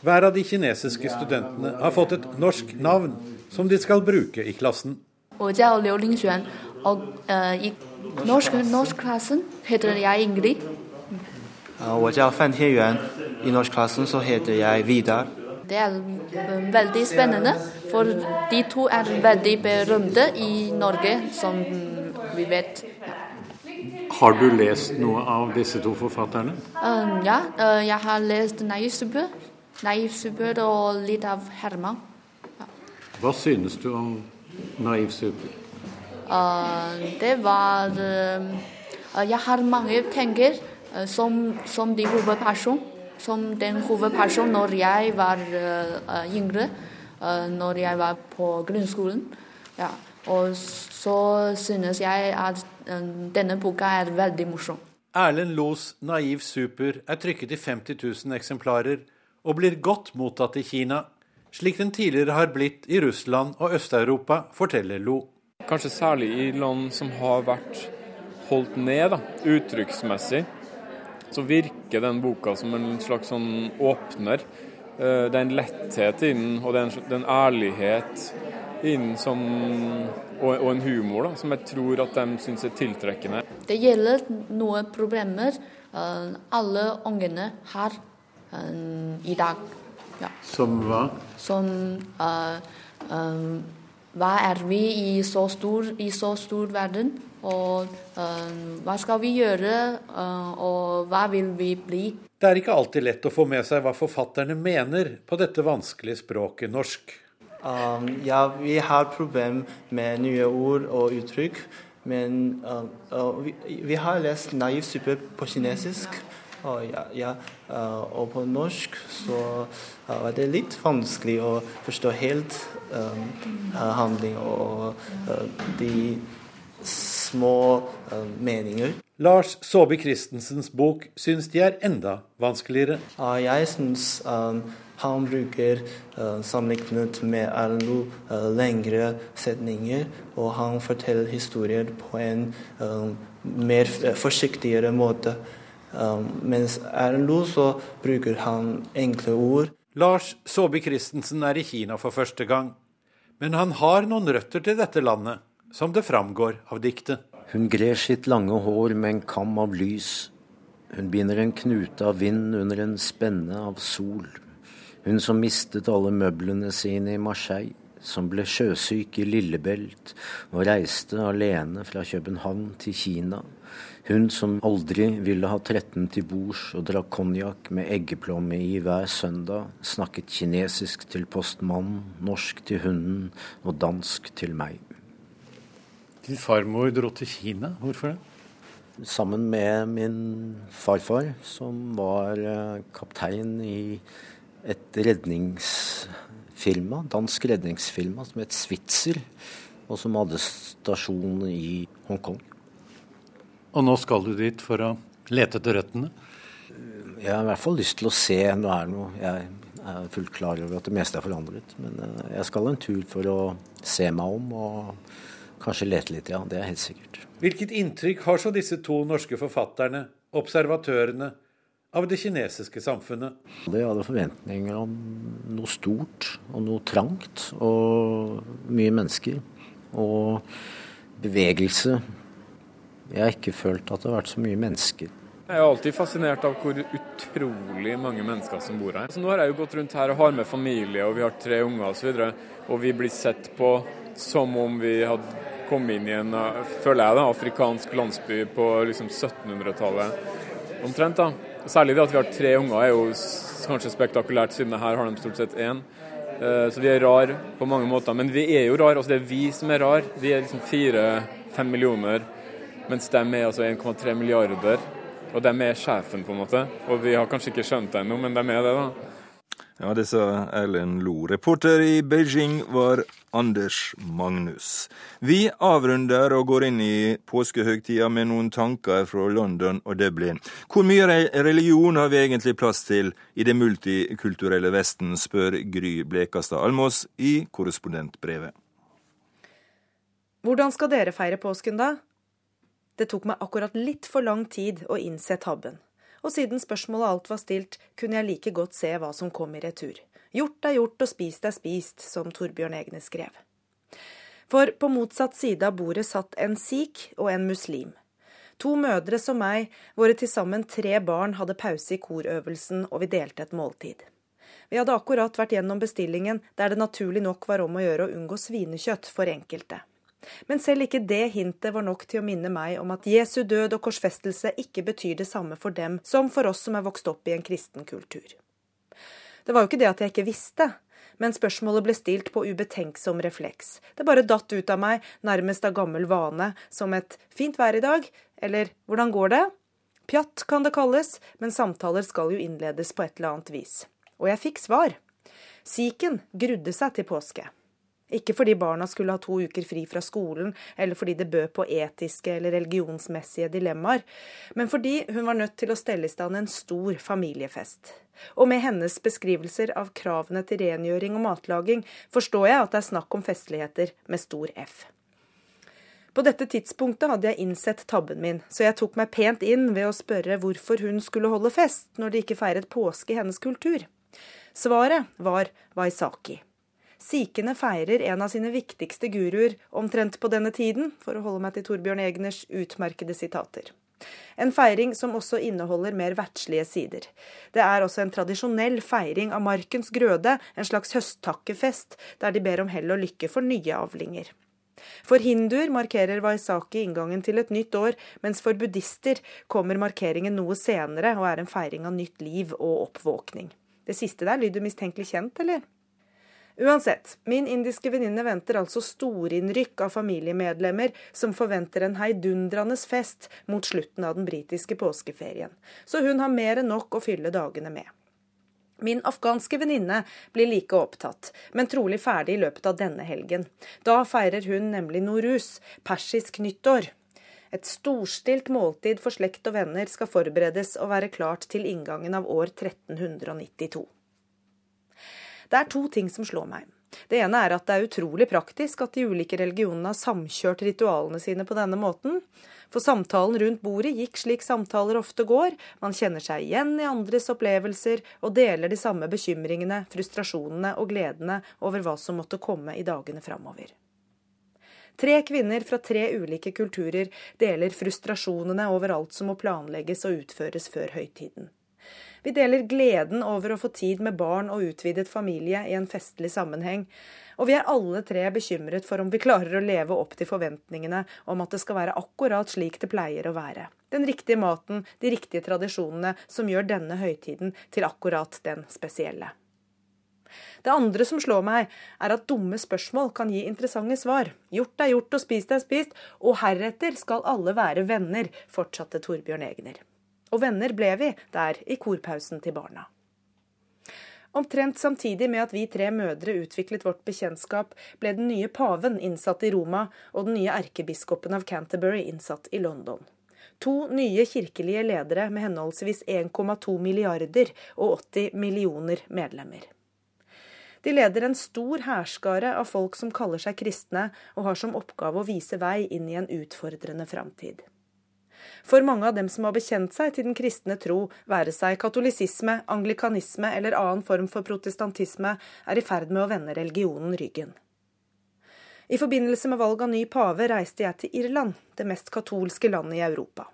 Hver av de kinesiske studentene har fått et norsk navn som de skal bruke i klassen. Jeg og uh, i norsk, klassen heter jeg Ingrid. Jeg heter Fan Tianjuan. I norskklassen så heter jeg Vidar. Det er eh, veldig spennende, for de to er veldig berømte i Norge, som vi vet. Har du lest noe av disse to forfatterne? Uh, ja, jeg har lest Naiv Super Naif Subø og litt av Herman. Ja. Hva synes du om Naiv Super? Uh, det var uh, Jeg har mange tenker uh, som, som de hovedperson. Som den hovedperson når jeg var yngre, når jeg var på grunnskolen. Ja. Og så synes jeg at denne boka er veldig morsom. Erlend Los 'Naiv super' er trykket i 50 000 eksemplarer og blir godt mottatt i Kina, slik den tidligere har blitt i Russland og Øst-Europa, forteller Lo. Kanskje særlig i land som har vært holdt ned da, uttrykksmessig, så virker den boka som en slags sånn åpner. Det er en letthet i den, og det er en, ærlighet i den som, og, og, en humor da, som jeg tror at de syns er tiltrekkende. Det gjelder noen problemer alle ungene har i dag. Ja. Som hva? Som uh, uh, Hva er vi i så stor, i så stor verden? Og uh, hva skal vi gjøre, og hva vil vi bli? Det er ikke alltid lett å få med seg hva forfatterne mener på dette vanskelige språket norsk. Um, ja, vi har problem med nye ord og uttrykk. Men vi, vi, har lest 'Naiv super' på kinesisk. Og, ja, ja, og på norsk så var det litt vanskelig å forstå helt um, handling og uh, de små uh, meninger. Lars Saabye Christensens bok syns de er enda vanskeligere. Jeg syns um, han bruker uh, sammenlignet med Erlend uh, lengre setninger, og han forteller historier på en uh, mer forsiktigere måte. Um, mens Erlend så bruker han enkle ord. Lars Saabye Christensen er i Kina for første gang. Men han har noen røtter til dette landet, som det framgår av diktet. Hun grer sitt lange hår med en kam av lys. Hun binder en knute av vind under en spenne av sol. Hun som mistet alle møblene sine i Marseille, som ble sjøsyk i Lillebelt og reiste alene fra København til Kina. Hun som aldri ville ha 13 til bords og drakk konjakk med eggeplomme i hver søndag, snakket kinesisk til postmannen, norsk til hunden og dansk til meg. Din farmor dro til Kina, hvorfor det? Sammen med min farfar, som var eh, kaptein i et redningsfirma, dansk redningsfirma som het Switzer, og som hadde stasjon i Hongkong. Og nå skal du dit for å lete etter røttene? Jeg har i hvert fall lyst til å se nå er noe. Jeg er fullt klar over at det meste er forandret. Men eh, jeg skal en tur for å se meg om og kanskje lete litt, ja. Det er helt sikkert. Hvilket inntrykk har så disse to norske forfatterne, observatørene, av det kinesiske samfunnet. De hadde forventninger om noe stort og noe trangt og mye mennesker. Og bevegelse. Jeg har ikke følt at det har vært så mye mennesker. Jeg er alltid fascinert av hvor utrolig mange mennesker som bor her. Så nå har jeg jo gått rundt her og har med familie, og vi har tre unger osv. Og, så og vi blir sett på som om vi hadde kommet inn i en føler jeg da, afrikansk landsby på liksom 1700-tallet omtrent. da. Særlig det at vi har tre unger er jo kanskje spektakulært, siden her har de stort sett én. Eh, så vi er rar på mange måter. Men vi er jo rar. Altså det er vi som er rar. Vi er liksom fire-fem millioner, mens de er altså 1,3 milliarder. Og de er sjefen, på en måte. Og vi har kanskje ikke skjønt det ennå, men de er det, da. Ja, det sa Erlend Lo. Reporter i Beijing var Anders Magnus. Vi avrunder og går inn i påskehøgtida med noen tanker fra London og Dublin. Hvor mye religion har vi egentlig plass til i det multikulturelle Vesten, spør Gry Blekastad Almås i korrespondentbrevet. Hvordan skal dere feire påsken, da? Det tok meg akkurat litt for lang tid å innse tabben og siden spørsmålet alt var stilt, kunne jeg like godt se hva som kom i retur. Gjort er gjort og spist er spist, som Torbjørn Egne skrev. For på motsatt side av bordet satt en sikh og en muslim. To mødre som meg, våre til sammen tre barn, hadde pause i korøvelsen, og vi delte et måltid. Vi hadde akkurat vært gjennom bestillingen, der det naturlig nok var om å gjøre å unngå svinekjøtt for enkelte. Men selv ikke det hintet var nok til å minne meg om at Jesu død og korsfestelse ikke betyr det samme for dem som for oss som er vokst opp i en kristen kultur. Det var jo ikke det at jeg ikke visste, men spørsmålet ble stilt på ubetenksom refleks. Det bare datt ut av meg, nærmest av gammel vane, som et 'fint vær i dag', eller 'hvordan går det'? Pjatt kan det kalles, men samtaler skal jo innledes på et eller annet vis. Og jeg fikk svar. Siken grudde seg til påske. Ikke fordi barna skulle ha to uker fri fra skolen, eller fordi det bød på etiske eller religionsmessige dilemmaer, men fordi hun var nødt til å stelle i stand en stor familiefest. Og med hennes beskrivelser av kravene til rengjøring og matlaging, forstår jeg at det er snakk om festligheter med stor F. På dette tidspunktet hadde jeg innsett tabben min, så jeg tok meg pent inn ved å spørre hvorfor hun skulle holde fest når de ikke feiret påske i hennes kultur. Svaret var Waisaki. Sikhene feirer en av sine viktigste guruer omtrent på denne tiden, for å holde meg til Torbjørn Egners utmerkede sitater. En feiring som også inneholder mer verdslige sider. Det er også en tradisjonell feiring av markens grøde, en slags høsttakkefest, der de ber om hell og lykke for nye avlinger. For hinduer markerer Waisaki inngangen til et nytt år, mens for buddhister kommer markeringen noe senere og er en feiring av nytt liv og oppvåkning. Det siste der lyder mistenkelig kjent, eller? Uansett, min indiske venninne venter altså storinnrykk av familiemedlemmer som forventer en heidundrende fest mot slutten av den britiske påskeferien, så hun har mer enn nok å fylle dagene med. Min afghanske venninne blir like opptatt, men trolig ferdig i løpet av denne helgen. Da feirer hun nemlig Norus, persisk nyttår. Et storstilt måltid for slekt og venner skal forberedes og være klart til inngangen av år 1392. Det er to ting som slår meg. Det ene er at det er utrolig praktisk at de ulike religionene har samkjørt ritualene sine på denne måten. For samtalen rundt bordet gikk slik samtaler ofte går. Man kjenner seg igjen i andres opplevelser og deler de samme bekymringene, frustrasjonene og gledene over hva som måtte komme i dagene framover. Tre kvinner fra tre ulike kulturer deler frustrasjonene over alt som må planlegges og utføres før høytiden. Vi deler gleden over å få tid med barn og utvidet familie i en festlig sammenheng. Og vi er alle tre bekymret for om vi klarer å leve opp til forventningene om at det skal være akkurat slik det pleier å være. Den riktige maten, de riktige tradisjonene som gjør denne høytiden til akkurat den spesielle. Det andre som slår meg, er at dumme spørsmål kan gi interessante svar. Gjort er gjort og spist er spist, og heretter skal alle være venner, fortsatte Torbjørn Egner. Og venner ble vi der i korpausen til barna. Omtrent samtidig med at vi tre mødre utviklet vårt bekjentskap, ble den nye paven innsatt i Roma og den nye erkebiskopen av Canterbury innsatt i London. To nye kirkelige ledere med henholdsvis 1,2 milliarder og 80 millioner medlemmer. De leder en stor hærskare av folk som kaller seg kristne, og har som oppgave å vise vei inn i en utfordrende framtid. For mange av dem som har bekjent seg til den kristne tro, være seg katolisisme, anglikanisme eller annen form for protestantisme, er i ferd med å vende religionen ryggen. I forbindelse med valg av ny pave reiste jeg til Irland, det mest katolske landet i Europa.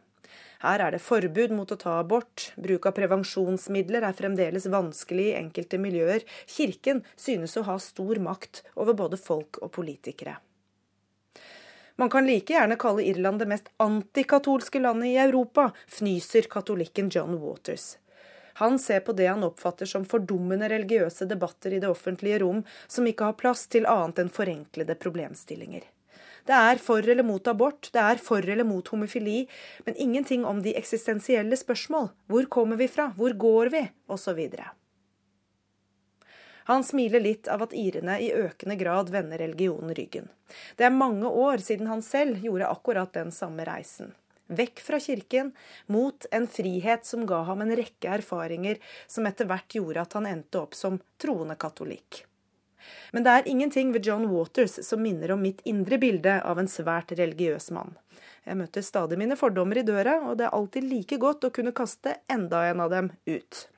Her er det forbud mot å ta abort, bruk av prevensjonsmidler er fremdeles vanskelig i enkelte miljøer, kirken synes å ha stor makt over både folk og politikere. Man kan like gjerne kalle Irland det mest antikatolske landet i Europa, fnyser katolikken John Waters. Han ser på det han oppfatter som fordummende religiøse debatter i det offentlige rom, som ikke har plass til annet enn forenklede problemstillinger. Det er for eller mot abort, det er for eller mot homofili, men ingenting om de eksistensielle spørsmål. Hvor kommer vi fra? Hvor går vi? osv. Han smiler litt av at irene i økende grad vender religionen ryggen. Det er mange år siden han selv gjorde akkurat den samme reisen. Vekk fra kirken, mot en frihet som ga ham en rekke erfaringer som etter hvert gjorde at han endte opp som troende katolikk. Men det er ingenting ved John Waters som minner om mitt indre bilde av en svært religiøs mann. Jeg møter stadig mine fordommer i døra, og det er alltid like godt å kunne kaste enda en av dem ut.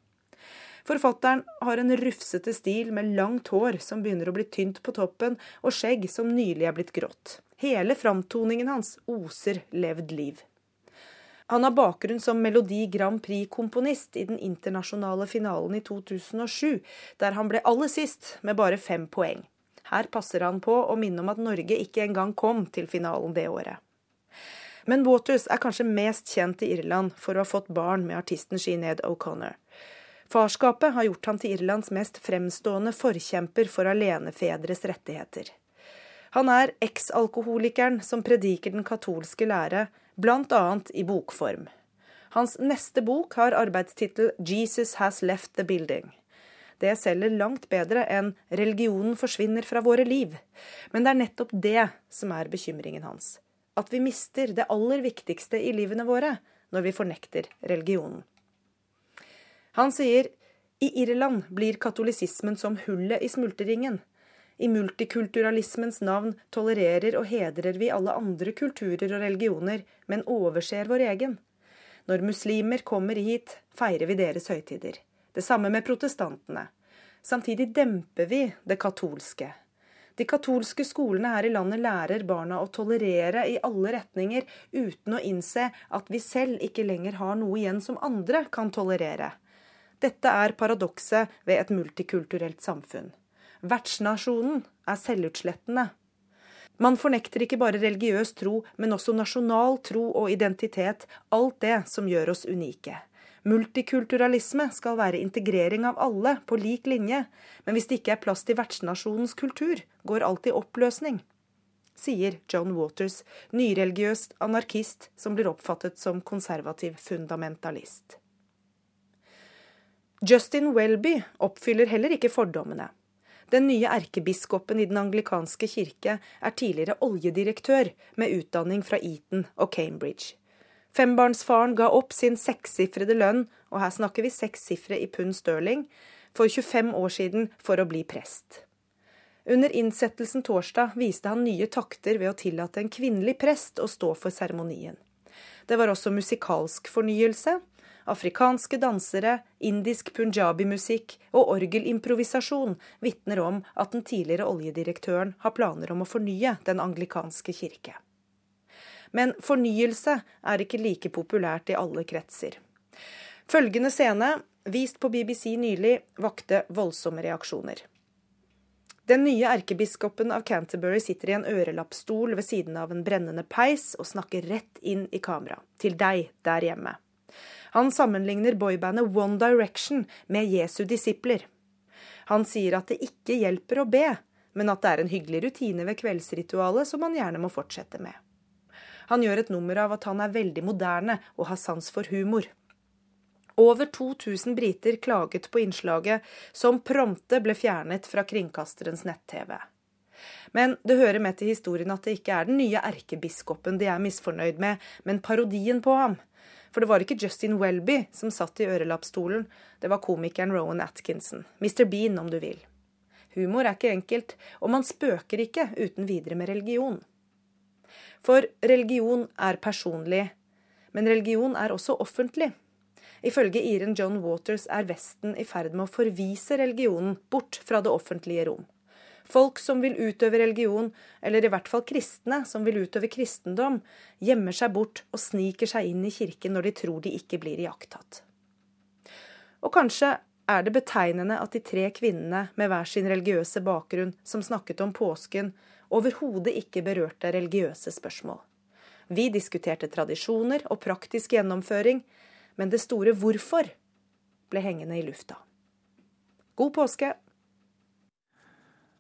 Forfatteren har en rufsete stil med langt hår som begynner å bli tynt på toppen, og skjegg som nylig er blitt grått. Hele framtoningen hans oser levd liv. Han har bakgrunn som Melodi Grand Prix-komponist i den internasjonale finalen i 2007, der han ble aller sist med bare fem poeng. Her passer han på å minne om at Norge ikke engang kom til finalen det året. Men Waters er kanskje mest kjent i Irland for å ha fått barn med artisten Sinead O'Connor. Farskapet har gjort ham til Irlands mest fremstående forkjemper for alenefedres rettigheter. Han er eksalkoholikeren som prediker den katolske lære, bl.a. i bokform. Hans neste bok har arbeidstittel 'Jesus Has Left the Building'. Det selger langt bedre enn 'Religionen forsvinner fra våre liv'. Men det er nettopp det som er bekymringen hans. At vi mister det aller viktigste i livene våre når vi fornekter religionen. Han sier i Irland blir katolisismen som hullet i smulteringen. I multikulturalismens navn tolererer og hedrer vi alle andre kulturer og religioner, men overser vår egen. Når muslimer kommer hit, feirer vi deres høytider. Det samme med protestantene. Samtidig demper vi det katolske. De katolske skolene her i landet lærer barna å tolerere i alle retninger, uten å innse at vi selv ikke lenger har noe igjen som andre kan tolerere. Dette er paradokset ved et multikulturelt samfunn. Vertsnasjonen er selvutslettende. Man fornekter ikke bare religiøs tro, men også nasjonal tro og identitet, alt det som gjør oss unike. Multikulturalisme skal være integrering av alle på lik linje, men hvis det ikke er plass til vertsnasjonens kultur, går alt i oppløsning sier John Waters, nyreligiøs anarkist som blir oppfattet som konservativ fundamentalist. Justin Welby oppfyller heller ikke fordommene. Den nye erkebiskopen i den anglikanske kirke er tidligere oljedirektør med utdanning fra Eton og Cambridge. Fembarnsfaren ga opp sin sekssifrede lønn, og her snakker vi sekssifre i pund sterling, for 25 år siden for å bli prest. Under innsettelsen torsdag viste han nye takter ved å tillate en kvinnelig prest å stå for seremonien. Det var også musikalsk fornyelse. Afrikanske dansere, indisk punjabi-musikk og orgelimprovisasjon vitner om at den tidligere oljedirektøren har planer om å fornye den anglikanske kirke. Men fornyelse er ikke like populært i alle kretser. Følgende scene, vist på BBC nylig, vakte voldsomme reaksjoner. Den nye erkebiskopen av Canterbury sitter i en ørelappstol ved siden av en brennende peis og snakker rett inn i kamera. Til deg der hjemme. Han sammenligner boybandet One Direction med Jesu disipler. Han sier at det ikke hjelper å be, men at det er en hyggelig rutine ved kveldsritualet som man gjerne må fortsette med. Han gjør et nummer av at han er veldig moderne og har sans for humor. Over 2000 briter klaget på innslaget, som prompte ble fjernet fra kringkasterens nett-TV. Men det hører med til historien at det ikke er den nye erkebiskopen de er misfornøyd med, men parodien på ham. For det var ikke Justin Welby som satt i ørelappstolen, det var komikeren Rowan Atkinson. Mr. Bean, om du vil. Humor er ikke enkelt, og man spøker ikke uten videre med religion. For religion er personlig, men religion er også offentlig. Ifølge Iren John Waters er Vesten i ferd med å forvise religionen bort fra det offentlige rom. Folk som vil utøve religion, eller i hvert fall kristne som vil utøve kristendom, gjemmer seg bort og sniker seg inn i kirken når de tror de ikke blir iakttatt. Og kanskje er det betegnende at de tre kvinnene med hver sin religiøse bakgrunn som snakket om påsken, overhodet ikke berørte religiøse spørsmål. Vi diskuterte tradisjoner og praktisk gjennomføring, men det store hvorfor ble hengende i lufta. God påske!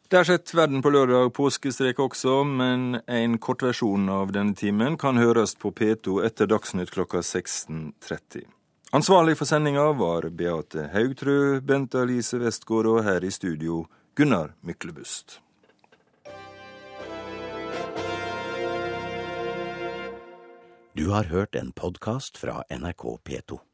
Det har skjedd Verden på lørdag påskestrek også, men en kortversjon av denne timen kan høres på P2 etter Dagsnytt klokka 16.30. Ansvarlig for sendinga var Beate Haugtrø, Bente Alice Westgård og her i studio Gunnar Myklebust. Du har hørt en podkast fra NRK P2.